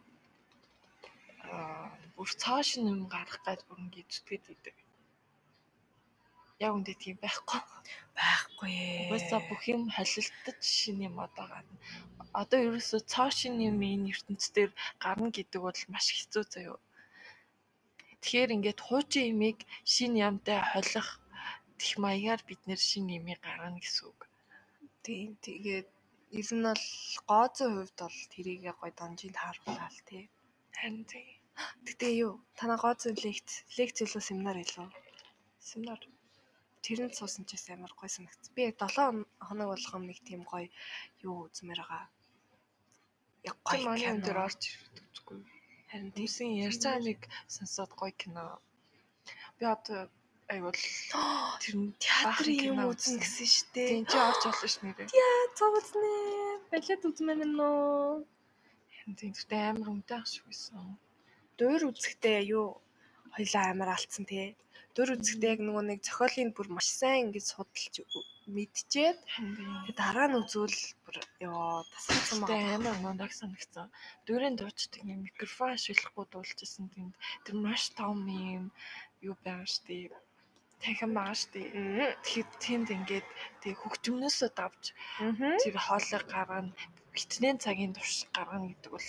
аа бүр цааш юм гарах гэж бүр ингэ зүтгээд идэг. Яг үндэ тийм байхгүй. Байхгүй ээ. Угаасаа бүх юм холилдож шинэ юм одоо гарна. Одоо ерөөсөө цаашин юм энэ ертөнцийн гарна гэдэг бол маш хэцүү заяо. Тэгэхээр ингээд хуучин имийг шинэ ямтай холих тех маягаар бид нэр шинэ имийг гаргана гэсэн үг. Тийм тэгээд ер нь бол гооцын хувьд бол тэрийгээ гой донжинд тааруулаа л тий. Харин тийм Гэтэ юу? Танаа гооцын лекц, лекц илүү семинар илүү. семинар Тэрэнд суусан ч гэсэн амар гой санагдсан. Би яг 7 хоног болгоом нэг тийм гой юу үзмээр байгаа. Яг гой кино. дээр орж ирдэг. Харин ярьж байгаа нэг сонсоод гоё кино. Би одоо айгуул тэр нь Театрын юм үзсэн. гэсэн шүү дээ. Тийм чи орж олно ш нэрээ. Цогцнэ. Балет үзмээр нөө. Тийм гэхдээ амар үнэтэй ах шиг байсан. Дуур үзэхдээ юу хоёлаа амар алдсан тий. Дуур үзэхдээ яг нөгөө нэг зохиолын бүр маш сайн ингэж судалж мэдчихэд дараа нь үзвэл бүр ёо тасалсан байгаа. амар мундаг санагцсан. Дөрийн дуучдаг юм микрофон ашиглахгүй дуулжсэн тэнд тэр маш том юм юу байгаа штэ. Танхим байгаа штэ. Мм. Тэгэхээр тэнд ингээд тэг хөгжмнөөсөө давж тэр хоолыг гаргана битнэн цагийн турш гаргана гэдэг бол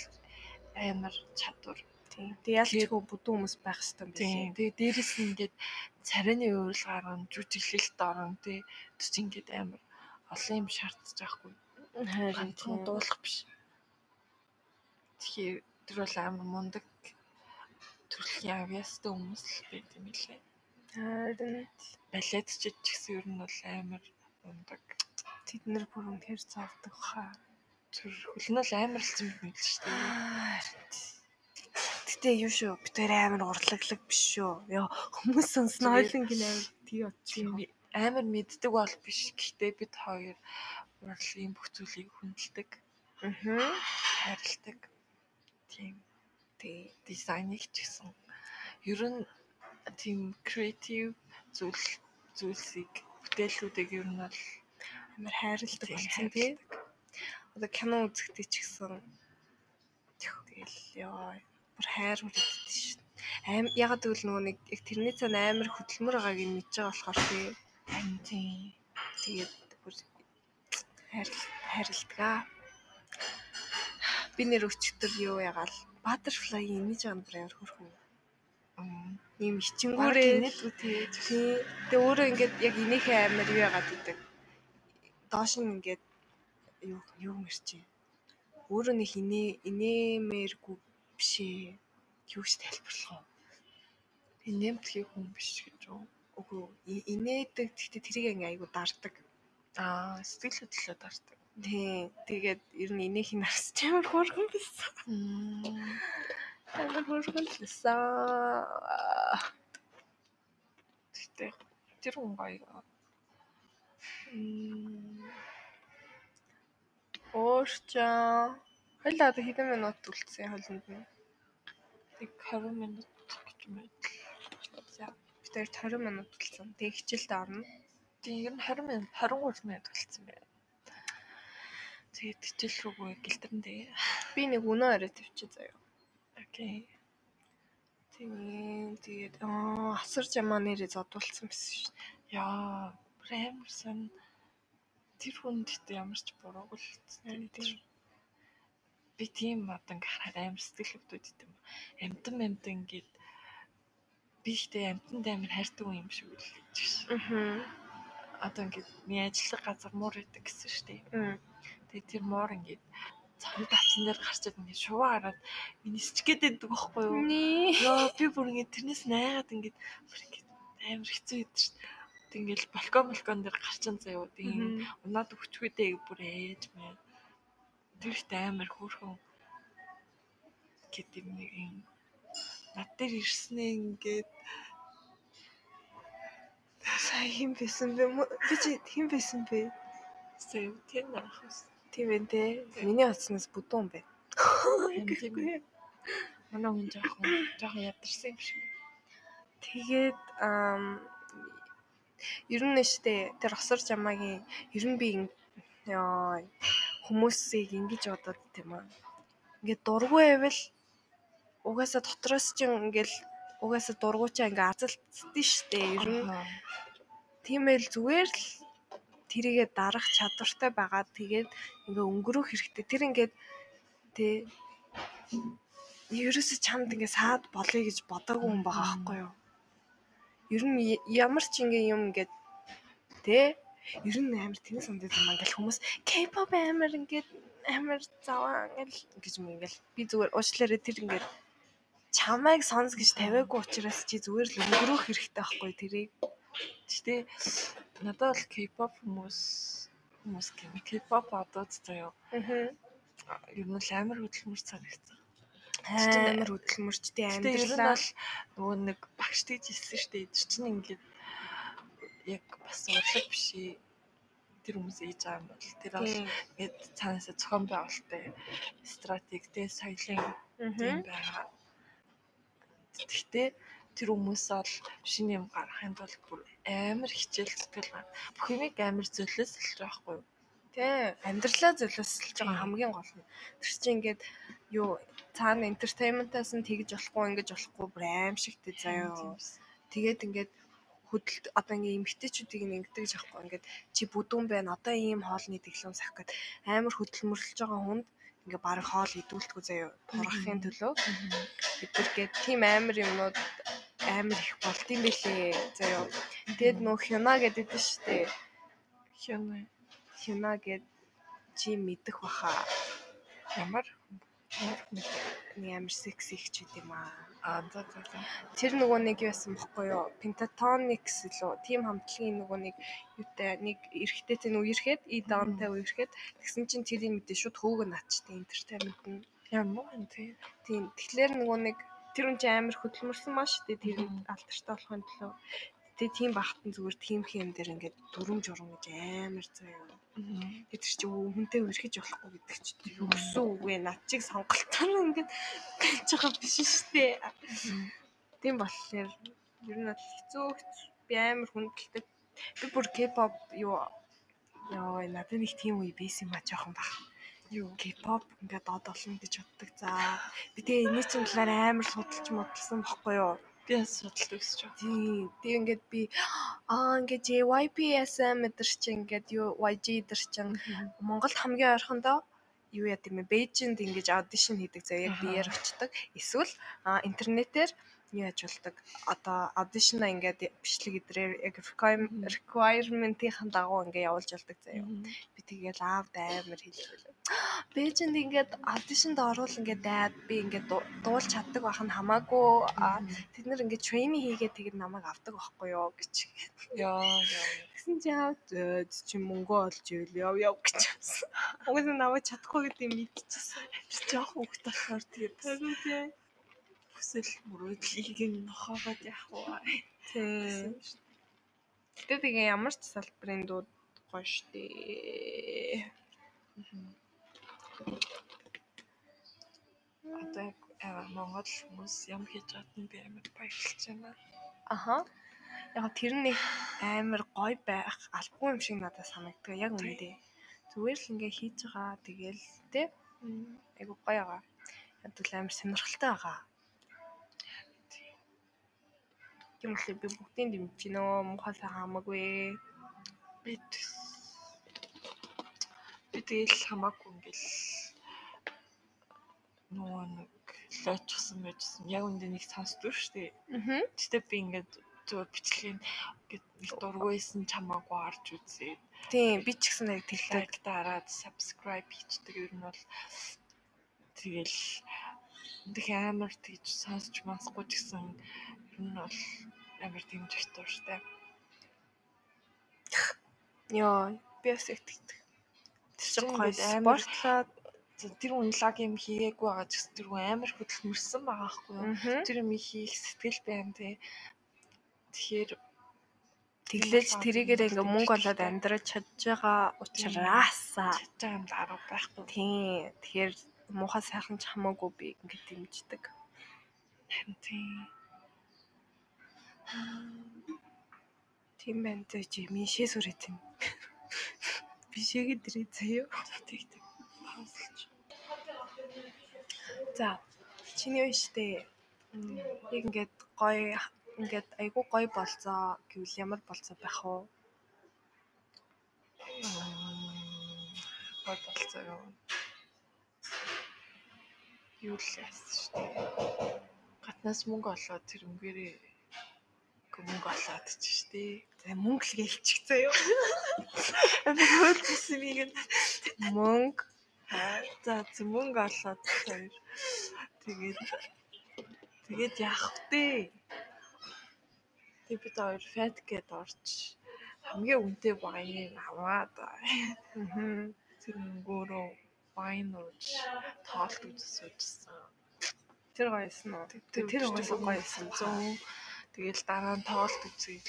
амар чадвар. Тэг ялчгүй бүдүүн хүмүүс байх Тийм. байна. Тэгээ дээрэс нь ингээд царины уурал гаргана, жүжиглэлт орон тий. Тэс ингээд амар олон юм шаардж байхгүй. ганцхан дуулах биш. Тэгэхээр тэр бол амар мундаг төрлийн авьяастай хүмүүс л байт юм лээ. Харин Балет ч гэсэн ер нь бол амар мундаг. тэд нэр бүр үнэхээр цаавдаг хаа. Тэр хөл нь бол амар л юм байл шүү дээ. Гэтэ юу шүү бид тэр амар урлаглаг биш шүү. Яа хүмүүс сонсно Тэгээд- ойлонгийн амар тий би- амар мэддэг бол биш. Гэхдээ бид хоёр урлагийн бүх зүйлийг хүндэлдэг, Мгм. хайрладаг. Тийм Тий. дизайныг ч гэсэн ер нь тийм креатив зүйл зүйлсийг бүтээлүүдийг ер нь бол Амар хайрладаг болсон тий. Одоо кино үзэхдээ ч гэсэн тэгэл яа бүр хайр хүрээдтэй шүү. Аим ягаад гэвэл нөгөө нэг тэрний цаана амар хөдөлмөр байгааг нь мэдж байгаа болохоор тий. Харин тийм Тэгээд бүр хайр хайрладаг. Би нэр өчтөр юу ягаал нь бүр амар хөрхөн. Ийм Гүүрээ ичингүүрээ инээдгүй тий. тий. Тэгээ өөрөө ингээд яг инээхээ амар юу ягаад идэг. Доош нь ингээд юу юу мэрчээ. Өөрөө нэг инээ инээмээргүй биш ээ. Юу ч тайлбарлах уу? Би нэмтгий хүн биш гэж үү. Үгүй инээдэг гэхдээ тэрийг ингээ айгу дардаг. Аа, сэтгэл хөдлөлөө дардаг. Тий. Тэгээд ер нь инээх нь арс ч амар хөргөн байсан. Амар байсан. Тэгтээ тэр хүн гоё. Уурчаа. Хойлоо одоо хэдэн минут үлдсэн хойлонд нь. Тэг 20 минут гэж мэд. За бид хоёр 20 минут үлдсэн. Тэг хичээлдээ орно. Тэг ер нь 20 минут 23 минут болцсон байна. Тэгээд хичээл рүүгээ гэлтэрэндээ. Би нэг өнөө орой тавьчих заяа. Окей. Тэгээ тэгээд аа асар жамаа нэрээ зодуулсан байсан шүү. Яа, сан тэр хүнд ихтэй ямар ч бурууг л тийм. би тийм одоо ингээ хараад амар сэтгэл хөдлөд идэм. Амтан амтан ингээд би ихтэй амтанд амар хайртай хүн юм шиг үл гэж. Аа. одоо ингээд миний ажиллах газар муур идэг гэсэн шүү дээ. Мм. Тэгээ тэр муур ингээд цамд тавцсан дээр гарчаад ингээд шуваа гараад миний сичгээд байдаг байхгүй юу? Йоо би бүр ингээд тэрнээс найгаад ингээд бүр ингээд амар хэцүү байдаг шүү дээ. Тэг ингээд балкон балкон дээр гарчин заяа. Тэг Мгм. унаад өчгүйдээ бүр ээж мэ. Тэр ихтэй амар хөөрхөн гэдэг нэг юм над дээр ирснээ ингээд Сая хин байсан бэ? Би чи хин байсан бэ? сэв тэн ахс. Тийм ээ те. Миний утаснаас бүдүүн бэ. Тийм ээ. Манай хүн жоохон жоохон ядарсан юм шиг. Тэгээд ам ер нь нэштэй тэр осор жамаагийн ер нь би хүмүүсийг ингэж бодоод тийм аа. Ингээд дургүй байвал угаасаа дотроос чинь ингээл угаасаа дургуучаа ингээ азалтдээ штэ ер нь Аха. тиймэл зүгээр л тэрийгэ дарах чадвартай байгаа. Тэгээд ингээ өнгөрөх хэрэгтэй. Тэр ингээд тий ерөөсө чамд ингээ саад болъё гэж бодоогүй хүн байгаа байхгүй юу? Ер нь ямар ч ингээ юм ингээд тий ер нь амар тэнэс ундад юм ингээл хүмүүс K-pop амар ингээд амар заваа ингээл гэж юм ингээл би зүгээр уучлаарай тэр ингээд чамайг сонс гэж тавиагүй учраас чи зүгээр л өнгөрөх хэрэгтэй байхгүй тэрийг. Гэтэ надад бол K-pop хүмүүс хүмүүс юм. K-pop одод заяа. Аа. Ер нь л амар хөдөлмөр санагдсан. амар хөдөлмөрчтэй амьдралаа бол нөгөө нэг багш тийж хэлсэн шүү дээ. Тэр чинь ингээд яг бас урлаг биш ээ. Тэр хүмүүс ээж байгаа юм бол тэр бол ингээд цаанаасаа зохион байгуулалттай стратегтэй соёлын Мгм. байгаа. Гэхдээ тэр хүмүүс бол шинэ юм гаргахын тулд бүр амар хичээл зүтгэл гар. Бүх юмыг амар байгаа байхгүй юу? Тий, амьдралаа золиослж байгаа хамгийн гол нь. Тэр чинь ингээд юу цаана entertainment-аас нь тэгж болохгүй ингэж болохгүй бүр аимшигтэй заяа. Тэгээд ингээд хөдөлт одоо ингээ эмгтээчүүдийг нь ингэдэг гэж аахгүй ингээд чи бүдүүн байна одоо ийм хоолны дэглэм сах гэд амар хөдөлмөрлөж байгаа хүнд ингээ баг хоол идүүлдэггүй заяа турахын төлөө бид нар гээд тийм амар юмнууд амар их болд юм бэлээ заяа тэгэд нөх хюна гэдэг дээ. Штэ Хянаа хюна гэд чи мэдэх баха. Ямар ямар секси ихчүүд юм аа. Аа за за за. тэр нөгөө нэг юу байсан бохгүй юу? Pentatonix лөө. Team хамтлагийн нөгөө нэг юутай нэг эргэтэй нөгөө ирэхэд и даунтай үерхэд тэгсэн чинь тэрийн мэдээ шууд хөөгөө наачтай entertainment нь. Ямар юм тий. тийм. Тэгэхээр нөгөө нэг тэр хүн чинь амар хөдөлмөрсөн маа шүү дээ тэр алдартай болохын төлөө. Тэгээ тийм багтан зүгээр тийм хэм дээр ингээд дүрм журм гэж амар заяа тэр чи өө хүнтэй үргэж болохгүй гэдэг чи юу өссөн үгүй над чиг сонголтоор ингээд байгаа биш шүү дээ. Тийм болохоор ер нь бол хэцүү би амар хүндэлдэг. Би бүр K-pop юу ёо надад нэг тийм үе байсан юм а жоохон баг. Юу K-pop ингээд дод олно гэж боддог. За би тэгээ энэний чинь талаар амар судалж модалсан бохгүй юу? би бас судалт өгсөж байгаа. Тийм. Тэгээ ингээд би аа ингээд JYP-SM мэдэр чи ингээд юу YG дэр чин Монголд хамгийн ойрхондоо юу яа тийм ээ Бээжинд ингэж аудишн хийдэг заяа биеэр очдог. Эсвэл интернетээр юу болдог. Одоо аудишна ингээд бичлэг идрээр яг requirement-ийн дагуу ингээд явуулж болдог заяа. Би тэгээд аавд амар хэлчихвэл. Бээжинд ингээд аудишнд орвол ингээд дайд би ингээд ду- дуулж чаддаг байх нь хамаагүй тэд нар ингээд трейни хийгээд тэгээд намайг авдаг байхгүй юу гэж. Яа яа. Тэгсэн чи аав чи мөнгө олж ивэл яв яв гэж. Угсаа намайг чадахгүй гэдэг юм мэдчихсэн. Тэр жоохон хөвгт болохоор тэгээд. Хүсэл мөрөөдлийг нь нохоогоод явах уу. Тий. Гэтэ тэгээ ямар ч салбарын дууд гоё штэ. Одоо аа, Монгол хүмүүс юм хийж нь би амар баярлж байна. Аха. Яг тэр нэг амар гоё байх албагүй юм шиг надад санагддаг. Яг үнэндээ. Зүгээр л ингээ хийж байгаа. Тэгээл тий. Айгу гоё байгаа. Яг л амар сонирхолтой байгаа. Тийм үл би бүгдийг дэмжиж гинөө муухай хамаагүй. Би би тэгэл хамаагүй ингээл нөгөө нэг лоочсон байжсэн. Яг үндэ нэг сонсдгүй шүү дээ. Аа. Гэтэ би ингээд зүгээр бичлэгийн гээд нэг дургүйсэн чамаагүй орж үзээд Тийм би ч гэсэн яг тэлдэг. дараад subscribe хийчихдэг ер нь бол тэгэл тэг амар тийж сонсч масгүй ч гэсэн нь бол амар дэмжих тууштай. Йоо би бас яг тэгдэг. Тэр чинь гоё За, Тэр хүн лаг юм хийгээгүй байгаа ч гэсэн тэр хүн амар хөдөлмөрсөн байгаа байхгүй юу? Тэр юм хийх сэтгэл байна тий. Тэгэхээр Тэглэж тэрийгээр ингээ мөнгө олоод амьдраж чадж байгаа учраас чадж байгаа юм л арга байхгүй. тийм тэгэхээр муухай сайхан ч хамаагүй би ингээ дэмждэг. Харин тий. Тийм байна зэ чи миншээ сүрээд юм. Бишээгээ дэрээ заяа. За тий. тий. Паузлж. За чиний үе штэ. Яг ингээд гоё ингээд айгу гоё болцоо гэвэл ямар болцоо байх вэ? Гол болцоо юу? Юу л яасан шүү дээ. Гаднаас мөнгө олоод тэр өнгөрөө айгүй мөнгө олоод ч шүү дээ. За мөнгө л гэлчих заяа. Амжилт хийсэн юм гээд мөнгө за мөнгө олоод хоёр. Тэгээд тэгээд яах вэ? Тэгээд бид хоёр фэт гээд орч хамгийн үнэтэй вайн аваад тэр мөнгөөрөө вайн ууж тоолт үзсэж байсан. Тэр гоёсэн уу? Тэр гоёсэн гоёсэн. 100 тэгэл дараа нь тоолт үзээл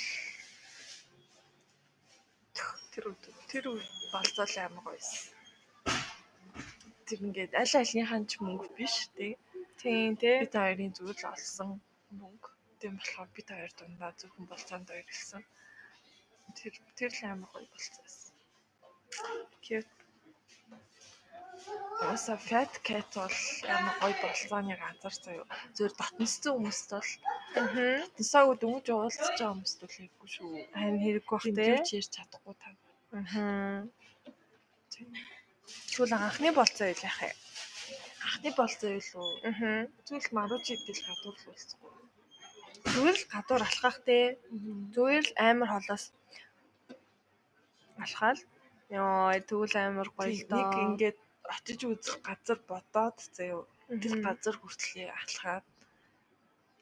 тэр тэр үе болцол амар гоёсэн. Тэр ингээд аль альнийхан ч мөнгө биш тий. Тийм тий. Бид хоёрын зүгээр л олсон мөнгө. Тийм болохоор бид хоёр дундаа зөвхөн болцоонд хоёр хэлсэн. Тэр тэр л амар гоё болцоосон. Cute. Уусаа fat cat бол амар гоё болцооны газар заяа. Зүгээр дотносцсон хүмүүст бол Мгм. Тусаагүй дөнгөж уулзч байгаа хүмүүст бол хэрэггүй шүү. Харин хэрэггүй бах тий. Тэмдэрч ярьж чадахгүй та. Мгм. Тэгвэл анхны болцоо юу яах вэ? Анхны болцоо юу лөө? Аа. Зүйл марууч идэл гадуур л уулзахгүй. Зүгээр л гадуур алхах те. Зүгээр л амар холоос алхаал. Йоо, тэгвэл амар гоё л Нэг доо. ингээд очиж үзэх газар бодоод заяа. Тэр газар хүртлээ алхаад.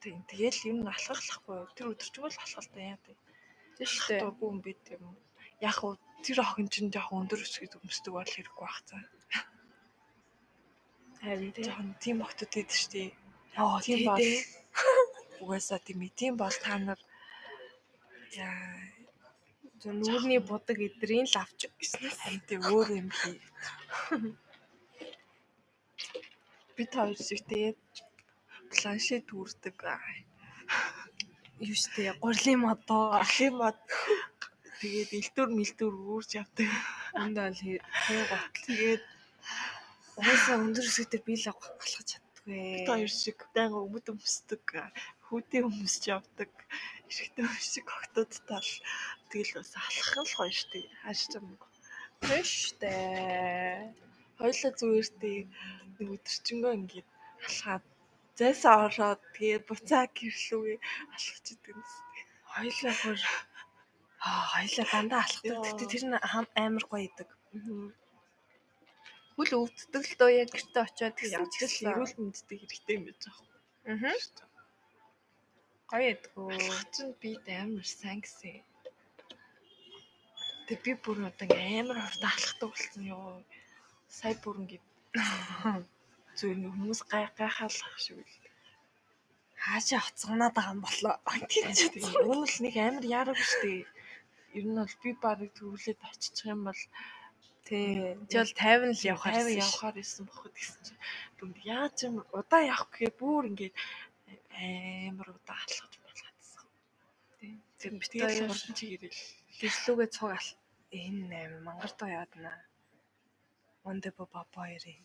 Тийм тэгэл нь алхахлахгүй. Тэр өдөрчгөө л алхал та яа. Тийм шүү дээ. Таагүй юм бид юм. Яг уу тэр охин чинь жоохон өндөр өсгөд өмсдөг бол хэрэггүй бах цаа. Харин. Жоохон тийм охтууд идэв штий. Йоо, Тийм тийм бол бол угаасаа тийм. Тийм бол та нар яа зөв нүүрний будаг эдрийн л авч гиснээс. харин тийм өөр юм хий. Бид хоёр шиг тэгээд планшет дүүрдэг. Юу штэ, гурлийн модоо. Ахын мод тэгээд элдүр мэлдүр үүрч явдаг. Энд бол тийм гот. Тэгээд Угаасаа өндөр өсгөдөр би л алхах чаддгүй. бид хоёр шиг байнга өмд өмсдөг. Хүүтэй өмсч явдаг. Эрэхтэй өмсөг октодтай л тэгэл бас алхах л гоё штий. Хааш ч юм. Штэ. Хоёлаа зүгээртэй нэг өдөрчөнгөө ингээд алхаад зайсаа ороод тэгээд буцаа гэрлүүгээ алхаж идэг юм зү. Хоёлаа хөр Аа, хоёлаа дандаа алхдаг. Гэтэ тэр нь амар гоё идэг. Хүл өвддөг л дөө яг гэрте очиод гэсэн Явж л эрүүл мэндэд хэрэгтэй юм байж байгаа Аа. Гоё идэггүй. Алхах чинь би амар сайн гэсэн. Тэг би бүр одоо амар хурд алхахдаг болсон ёо. Сая бүр ингээ зөв нэг хүмүүс гай гайхаалах шиг л. Хаашаа хоцгоноод байгаа юм болоо. Тийм ч тийм. Уул нэг амар яарав штэ. Ер нь бол би барыг төвлөд очичих юм бол Тий. Бол 50 л байсан шүү. явахаар исэн боход гэсэн чинь бүр яаж юм удаа явах гэхээр бүр ингээд амар удаа алхаж болгоодсон. Тийм. Тэг хоёр хурдан чигээрэл. гэрлүүгээ цуг ал. Энэ аим мангартаа яваад наа. Онде баба хоёрын.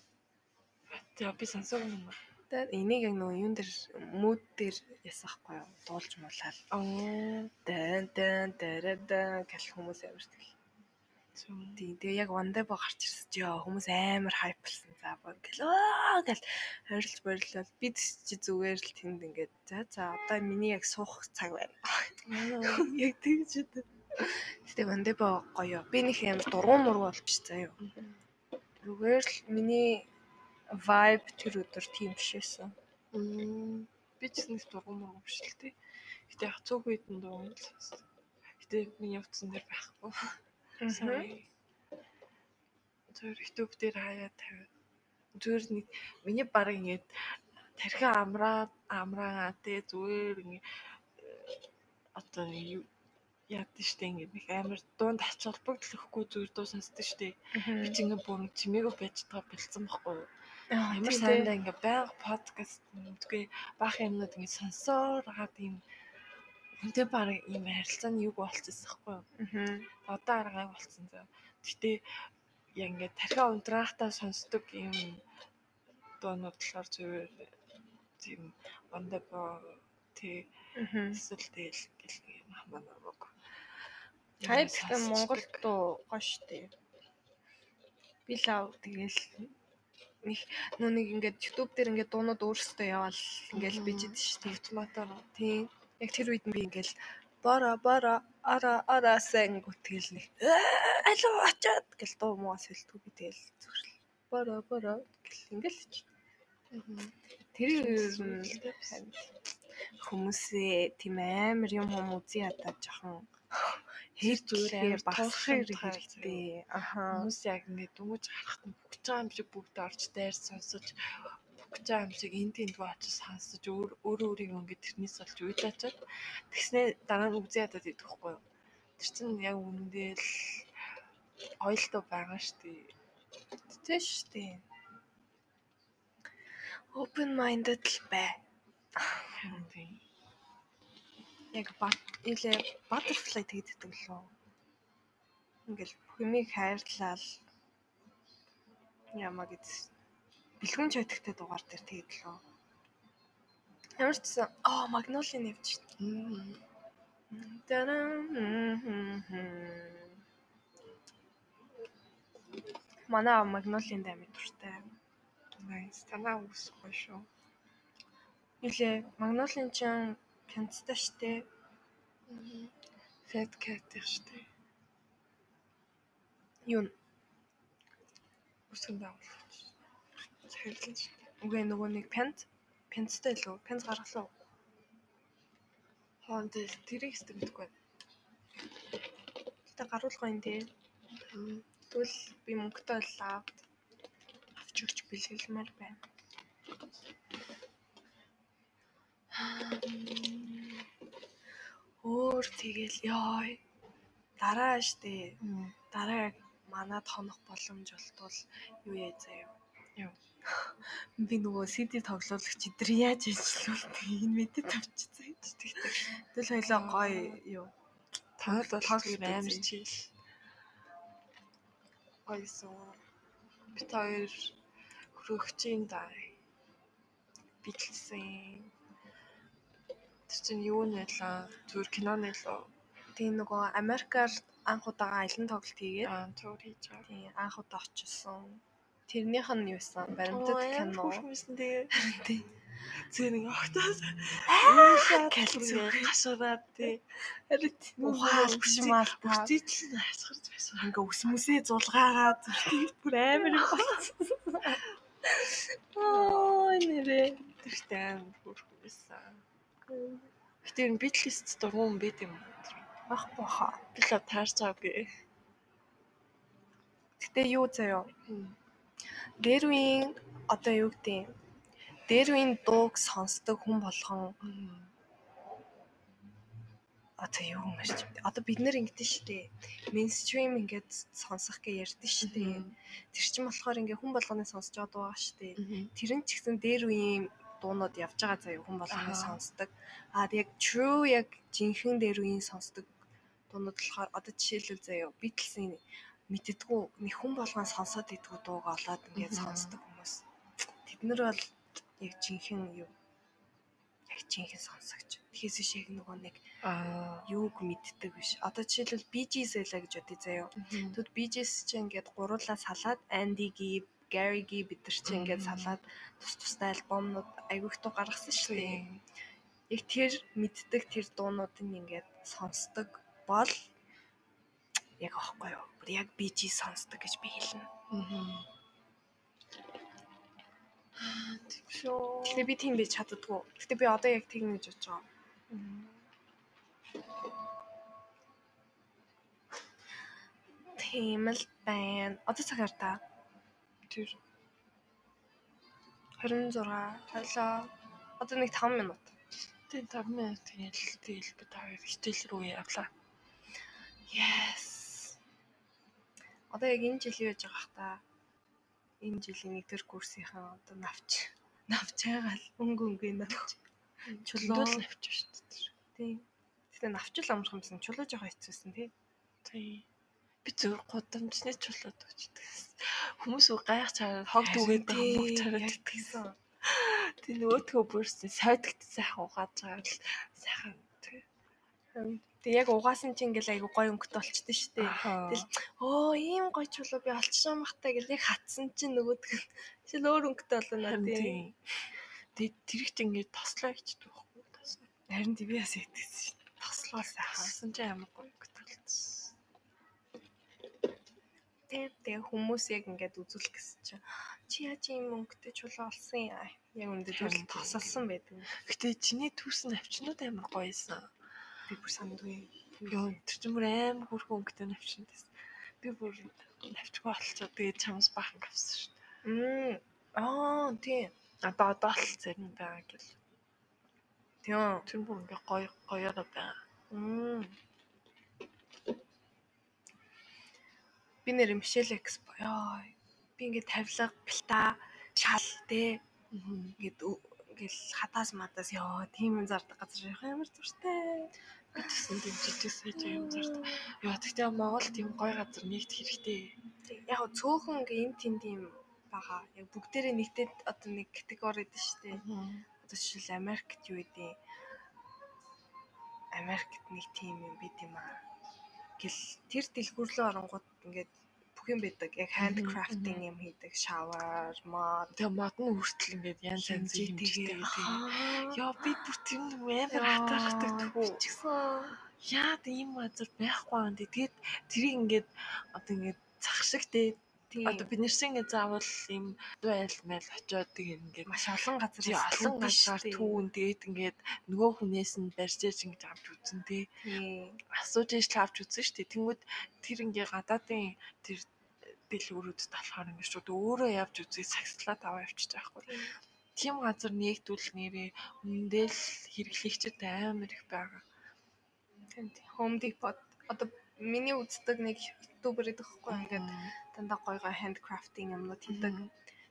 Тэгээ би сонсоогүй юм. Тэгээд энийг яг нөгөө юун дээр мөд дээр ясахгүй юу? Дуулж муулаад. Аа. Дан дан дарадан гэл хүмүүс ямардаг. Тийм тэгээ яг Wandebo гарч ирсэн чи ёо хүмүүс амар хайплсан. За баг гэл хорилж борилол бид чи зүгээр л тэнд ингээд за за одоо миний яг суух цаг байна. Яг тэгж үү. Гэтэ Wandebo гоё. Би нэг амар дургуун мургу болчих заяа. Зүгээр л миний vibe тэр өдөр тийм биш байсан. Би ч нэг дургуун муу биш л тий. Гэтэ яг цөөх үед нь дургуун л. Гэтэ миний явцсан дээр байхгүй. Sorry. Зүгээр YouTube дээр хаяа тавиад зүгээр нэг миний баг ингээд тархи амраа амраа тий зүгээр ингээд одоо нэг яад штэ ингээд нэг амар дунд ач холбогдлохгүй зүгээр дуу сонсдог штэ. Би ч ингээд бүр чимээгүй байж байгаа бэлдсэн байхгүй юу? Ямар сайндаа ингээ байнга подкаст үгүй баах юмнууд ингээ сонсоор хагаад юм Үнтэй баг ийм харилцааны юг болчихсон байхгүй юу? Аа. Одоо аргай болцсон зав. Гэтэ яг ингээд тархиа унтраахтаа сонсдог ийм дуунууд болохоор зүгээр тийм ондоо тий эсвэл тэгэл гэл юм хамаа гэхдээ Монгол дуу гоё штэ. Би лав тэгэл нэг нэг ингээд YouTube дээр ингээд дуунууд өөрсдөө яваал ингээд бижид штэ автоматар. Тийм яг тэр үед би ингээл бора бора ара ара сэн гүтгэл нэг алуу очоод гэл дуу муу сэлтгүү би тэгэл зүрхэл. Бора бора гэл ингээл ч тэр хүмүүсээ тийм амар юм хүм үзий ядаа жоохон зүгээр амар басах хэрэгтэй. Аха. Хүмүүс яг ингээд дүнгийн харахад бүгд юм шиг бүгд орж дайр сонсож байгаа юм шиг энд тэнд очиж сонсож өөр өөрөө өөрийгөө ингээд тэрнээс олж уйлаачаад тэгснээ дараа нь үзээ ядаад идэх байхгүй юу. Тэр чинь яг үнэндээ л ойлтой байгаа штий. Тэ штий. Open minded л бай. Тийм. Яг илээ butterfly тэгдэдэг лөө. Ингээл хүмийг хайрлал ямаа гэж бэлгүүн чатагтай дугаар дээр тэгээд лөө. Ямар ч гэсэн аа магноли нэвч. Манай магнолийн даймын дуртай. Nice. Танаа үс гоё шүү. Нилээ магнолийн чин пянцтай штэ. Fat cat их штэ. Юу үсгэн дагуулж. Сахирлаж. Үгүй нөгөө нэг пянц пянцтай л үү? Пянц гаргалаа? Хоон дээр тэрийг мэдгүй. Гэтэ гаруулгаа юм дээ. Тэгвэл би мөнгөтэй л авд авч өгч бэлгэлмээр байна. Өөр тэгэл ёо. Дараа штэ. Дараа яг манад хонох боломж болтвол юу яа заяа. Юу. Би нөгөө CD тоглуулагч эдэр яаж ажиллуулт энэ мэдээ тавьчихсан гэж тэгтээ. Тэгэл хоёлоо гоё юу. Танад бол амар чийл. Гоёсон. Бид хоёр хөрөгчийн даа. Битлсэн. Тэр чинь юу нэлээ? Зүгээр кино нэлээ. Тийм нөгөө Америкаар анх удаага аялан тоглолт хийгээд Аа, тур хийж байгаа. тийм анх удаа очсон. Тэрнийх нь юу байсан? Баримтат кино. Хүмүүсэн тэгээ зэр нэг огтоос калцсан. гашараад тий. Харин ухаал бишмал Бүртийтэл хасгарч байсан. ингээ өсмөсөө зулгаагаа зүрхий бүр амар юм болсон. Аа нэрээ. Тэрхтээ амар хөөрхөн Гэтэ энэ битлист дургуун байт юм. Ах баха. Би л таарч байгаагүй. Гэтэ юу заяа. Дэрвийн одоо юу гэдэг Дэрвийн дууг сонсдог хүн болгон одоо юу юм шиг. Одоо бид нэр ингэдэж штэ. Мейнстрим ингээд сонсох гэж ярьдэн штэ. Тэр чинь болохоор ингээ хүн болгоны сонсож байгаа дуу штэ. Тэр нь ч гэсэн дээр үеийн дуунууд явж байгаа заяа хүн болгоны сонсдог. Аа яг true яг жинхэнэ дээр үеийн сонсдог дуунууд болохоор одоо жишээлбэл заяа Beatles-ийн мэддэггүй нэг хүн болгон сонсоод идэггүй дууг олоод ингээд сонсдог хүмүүс. Тэд нар бол яг жинхэнэ юу яг чинхэн сонсогч. Тэгэхээс биш яг нөгөө нэг юуг мэддэг биш. Одоо жишээлбэл BGS байлаа гэж бодъё заяа. Тэгвэл BGS чи ингээд гуруулаа салаад Andy Gibb, Gary Gibb бид нар чи ингээд салаад тус тустай альбомнууд айгүйх туу гаргасан шүү дээ. Яг тэр мэддэг тэр дуунуудыг ингээд сонсдог бол яг аахгүй юу. Бүр яг BG сонсдог гэж би хэлнэ. Тийм шүү. Тэгэхээр би тийм байж чаддгүй. Гэтэ би одоо яг тийм гэж бодож байгаа. Тийм л байна. Одоо цагаар та Тэр 26 хойлоо. Одоо нэг 5 минут. тийм 5 минут тэгэл тэгэл би та хоёр хичээл рүү явлаа. Yes. Одоо яг энэ жил юу яж байгаа хта? Энэ жилийн нэгдүгээр курсынхаа одоо навч навч байгаа л өнгө өнгөө навч. Чулуу. Авчих шүү дээ. Тийм. Гэтэ навчл амрах юмсан чулуу жоохон хэцүүсэн тий. Тийм. Би зөв гудамжны чулууд өгчдөг. Хүмүүс үү гайх чараад хог дүгээд хамаг чараад итгэсэн. тийм нөгөөтгөө бүрсэн сойдогт сайхан угааж байгаа л сайхан тий. Тэгээ яг угаасан чи ингээл айгу гой өнгөтэй болчихдээ штэ. Тэгэл Тэгэл оо ийм гой чулуу би олчихсан бахтай гэл яг хатсан чи нөгөөдг нь чи л өөр өнгөтэй болно тийм. Тэгээд тэрэгт ингээд тослоо ичдэг байхгүй тослоо. Харин би бас итгэсэн шүү. Тослоо сайхан. Хасан ч амар гоё гүтгэлцсэн. Тэг тэг хүмүүс яг ингээд үзүүл гэсэн чи чи яаж ийм өнгөтэй чулуу олсон яа. Яг зүйл тийм. тосолсон байдаг. Гэтэ чиний түүсэн навчнууд амар гоёсэн. Би бүр сандгүй. Йоо тэр ч бүр амар хөрхөн өнгөтэй навчнууд байсан. Би бүр навчгүй болчихоо тэгээд чамс бахан авсан шүү. Мм. Аа тий. Одоо одоо л зарим байгаа гэл. Тийм. Тэр бүр ингээ гоё гоёороо байгаа. Мм. Би нэр Мишель Экспо. Яа. Би ингээд тавилга, плта, шал тэ ингээд ингээл хадаас мадаас ёо тийм юм зардаг газар дуртай. Би гэсэн тийм жижиг сайж юм зарт. Яа тэгтээ Монгол тийм гоё газар нэгт хэрэгтэй. Яг гоо цөөхөн ингээ эн тэнд юм байгаа. Яг бүгдээрээ нэгдээд одоо нэг категори дээ шүү дээ. Одоо жишээл Америкт юу гэдэг Америкт нэг тийм юм бид юм аа. Гэл тэр дэлгүүрлөө оронгууд ингээд бүх юм байдаг. Яг handcrafting юм хийдэг. Шавар, мод, Тэгээ модны хүртэл ингээд янз янзын хэмжээтэй гэдэг. Яа, Яа би бүр тэр амар хатаархдаг тгүү. Чигсэн. Яад ийм газар байхгүй юм. Тэгээд тэрийг ингээд одоо ингээд цах шиг дээ. Одоо бид ингээд заавал ийм дуйл мэл очиод тийм ингээд маш олон газар олон газар түүн тэгээд ингээд нөгөө хүнээс нь барьж яаж ингэж авч үзэн тий. Асууж иж авч үзэн штэ тэнгүүд тэр ингээ гадаадын тэр дэлгүүрүүдэд болохоор ингээ шууд өөрөө явж үзээ сагслаад аваа явчих байхгүй тийм газар нэгдвэл нэрээ үндэл хэрэглэгчд амар их байгаа. Тийм. Home Depot. Одоо миний үздэг нэг ютубер идэх байхгүй ингээд дандаа гой гой handcrafting юмнууд хийдэг.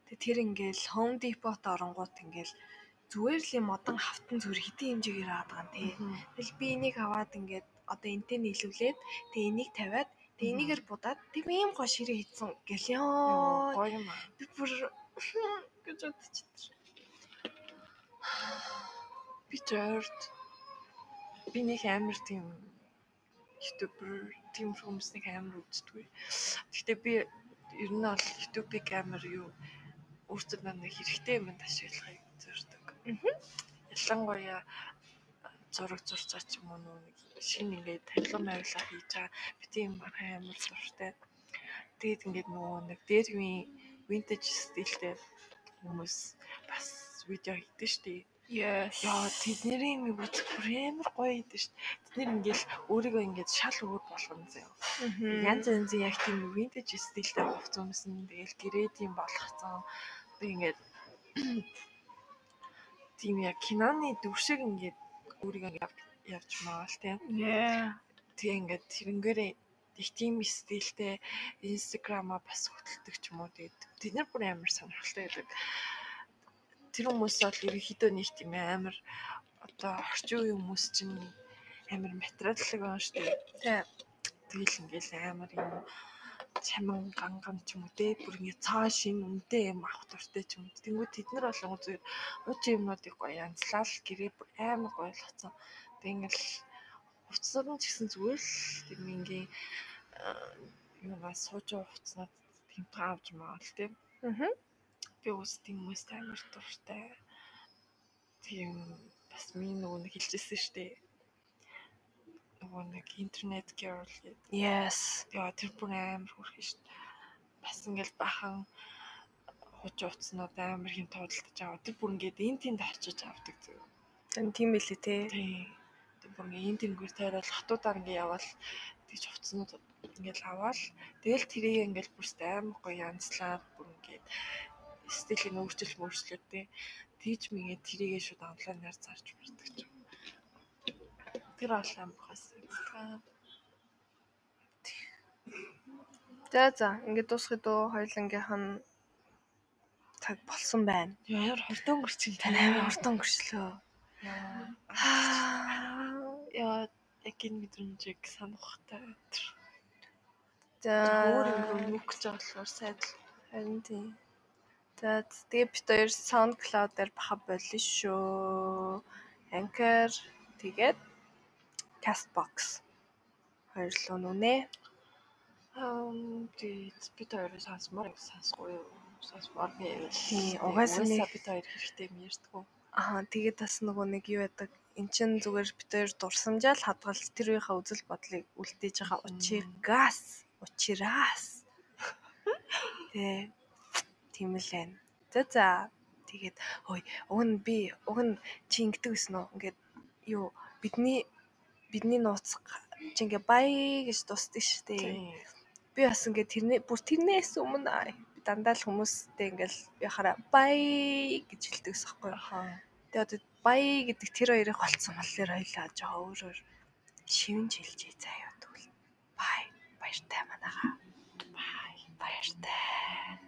Тэгээ тэр ингээл Home Depot оронгууд ингээл зүгээр л юм модон хавтан зүгээр хэдийн хэмжээгээр аваад байгаа тий. Тэгэл би энийг аваад ингээд одоо энтэй нийлүүлээд тэгээ энийг тавиад тэгээ энийгээр будаад тэг би ийм гоо ширээ хийцэн гэл ёо. гоё юм аа Би бүр гэж бодчих. би жорд би нэг амар тийм ютубер тийм хүмүүсийг амар үздэг. Гэхдээ би ер нь бол ютубыг амар юу өөртөө нэг хэрэгтэй юм ашиглахыг зорддог. Ялангуяа зураг зурцаа ч юм уу нэг шинэ ингээд тавилга мавилаа хийж байгаа. Би тийм амар зуртай. Тэгээд ингээд нөгөө нэг дээрвийн vintage стилтэй хүмүүс бас видео хийдэг шүү дээ. Яа тэдний юм үзэх бүр амар гоё идэв шүү. Тэд нэр ингээл өөрийгөө ингээд шал өөр болгоно заяа. Янз янзын яг тийм vintage стилтэй хувц өмсөн тэгэл грэдийн болгоцсон. Би ингээд тийм яг киноны дүр шиг ингээд өөрийгөө явж маавал тийм. Тэгээ ингээд тэрнгээрээ их тийм стилтэй инстаграма бас хөтэлдэг ч юм уу тэгээд тэд нар бүр амар сонирхолтой байдаг. Тэр хүмүүс бол ерөнхийдөө нэг тийм амар одоо орчин үеийн хүмүүс чинь амар материаллык байна шүү дээ. Тэ. Тэгэл ингээл амар юм чаман ганган ч юм уу те бүр ингэ цаа шин үнэтэй юм авах дуртай ч юм. Тэнгүү тэд нар болон зүгээр ууч юмнуудыг гоё янзлал гэрээ бүр амар гоё болгоцсон. Тэг ингээл хувцсууд нь ч гэсэн зүгээр л тэр мингийн юунаас сууж байгаа хувцснууд тэмдэг авч маавал те. Аа. Би тийм хүмүүст амар дуртай. Тийм бас минь нөгөө нэг хэлжсэн шүү дээ нөгөө нэг интернет girl гэдэг. Yes. Яа тэр бүр амар хүрхэн шүү дээ. Бас ингээл бахан хуж утснууд амар хин тоодолдож аваа. Тэр бүр ингээд эн тэнд очиж авдаг зү. Энэ тийм билээ те. Тийм. Тэр бүр ингээд эн тэнгүүр тайрал хатуудаар ингээд явал тийч хувцснууд ингээд аваад тэгэл тэрийг ингээд бүрст амар гоё янзлаад бүр ингээд стилийн өөрчлөлт мөрчлөлт тий. Тийч мэгээ тэрийгээ шууд онлайнаар зарж барьдаг ч юм. Тэр амар бас. За за ингээд дуусгая дөө хоёлынгийнх нь цаг болсон байна. Яар хурдан өнгөрч Тань амар хурдан өнгөрчлөө. Яа энэ мэдрэмжийг санахтай. За Өөр юм нүгж байгаа болохоор сайдл. харин тийм. За тэгээ бит хоёр SoundCloud дээр баха болно шүү. Anchor тэгээд Castbox хоёрлоо нүнэ. Ам тий бид хоёр сонсмоор ингэ сонсгүй юу? Сонсмоор би Тий, угаасаа бид хоёр хэрэгтэй юм ярьдгүү. Аа тэгээд бас нөгөө нэг юу байдаг. Эн чин зүгээр бит хоёр дурсамжаал хадгалж тэр үеийнхээ үзэл бодлыг үлдээж байгаа учигаас учираас Тэ тийм л байна. За за тэгээд ой уг нь би уг нь чи ингэдэг гэсэн үү? Ингээд юу бидний бидний нууц чи ингээ бай гэж дусдаг шүү дээ. Би бас ингээ тэрнээ бүр тэрнээс өмнө дандаа л хүмүүстэй ингээл би хараа бай гэж хэлдэг ус байхгүй юу? Ахаа. Тэгээ одоо бай гэдэг тэр хоёрыг болцсон болохоор хоёлаа жоо өөрөөр шивнж хэлжээ заяа тэгвэл бай баяртай манайха Бай. баяртай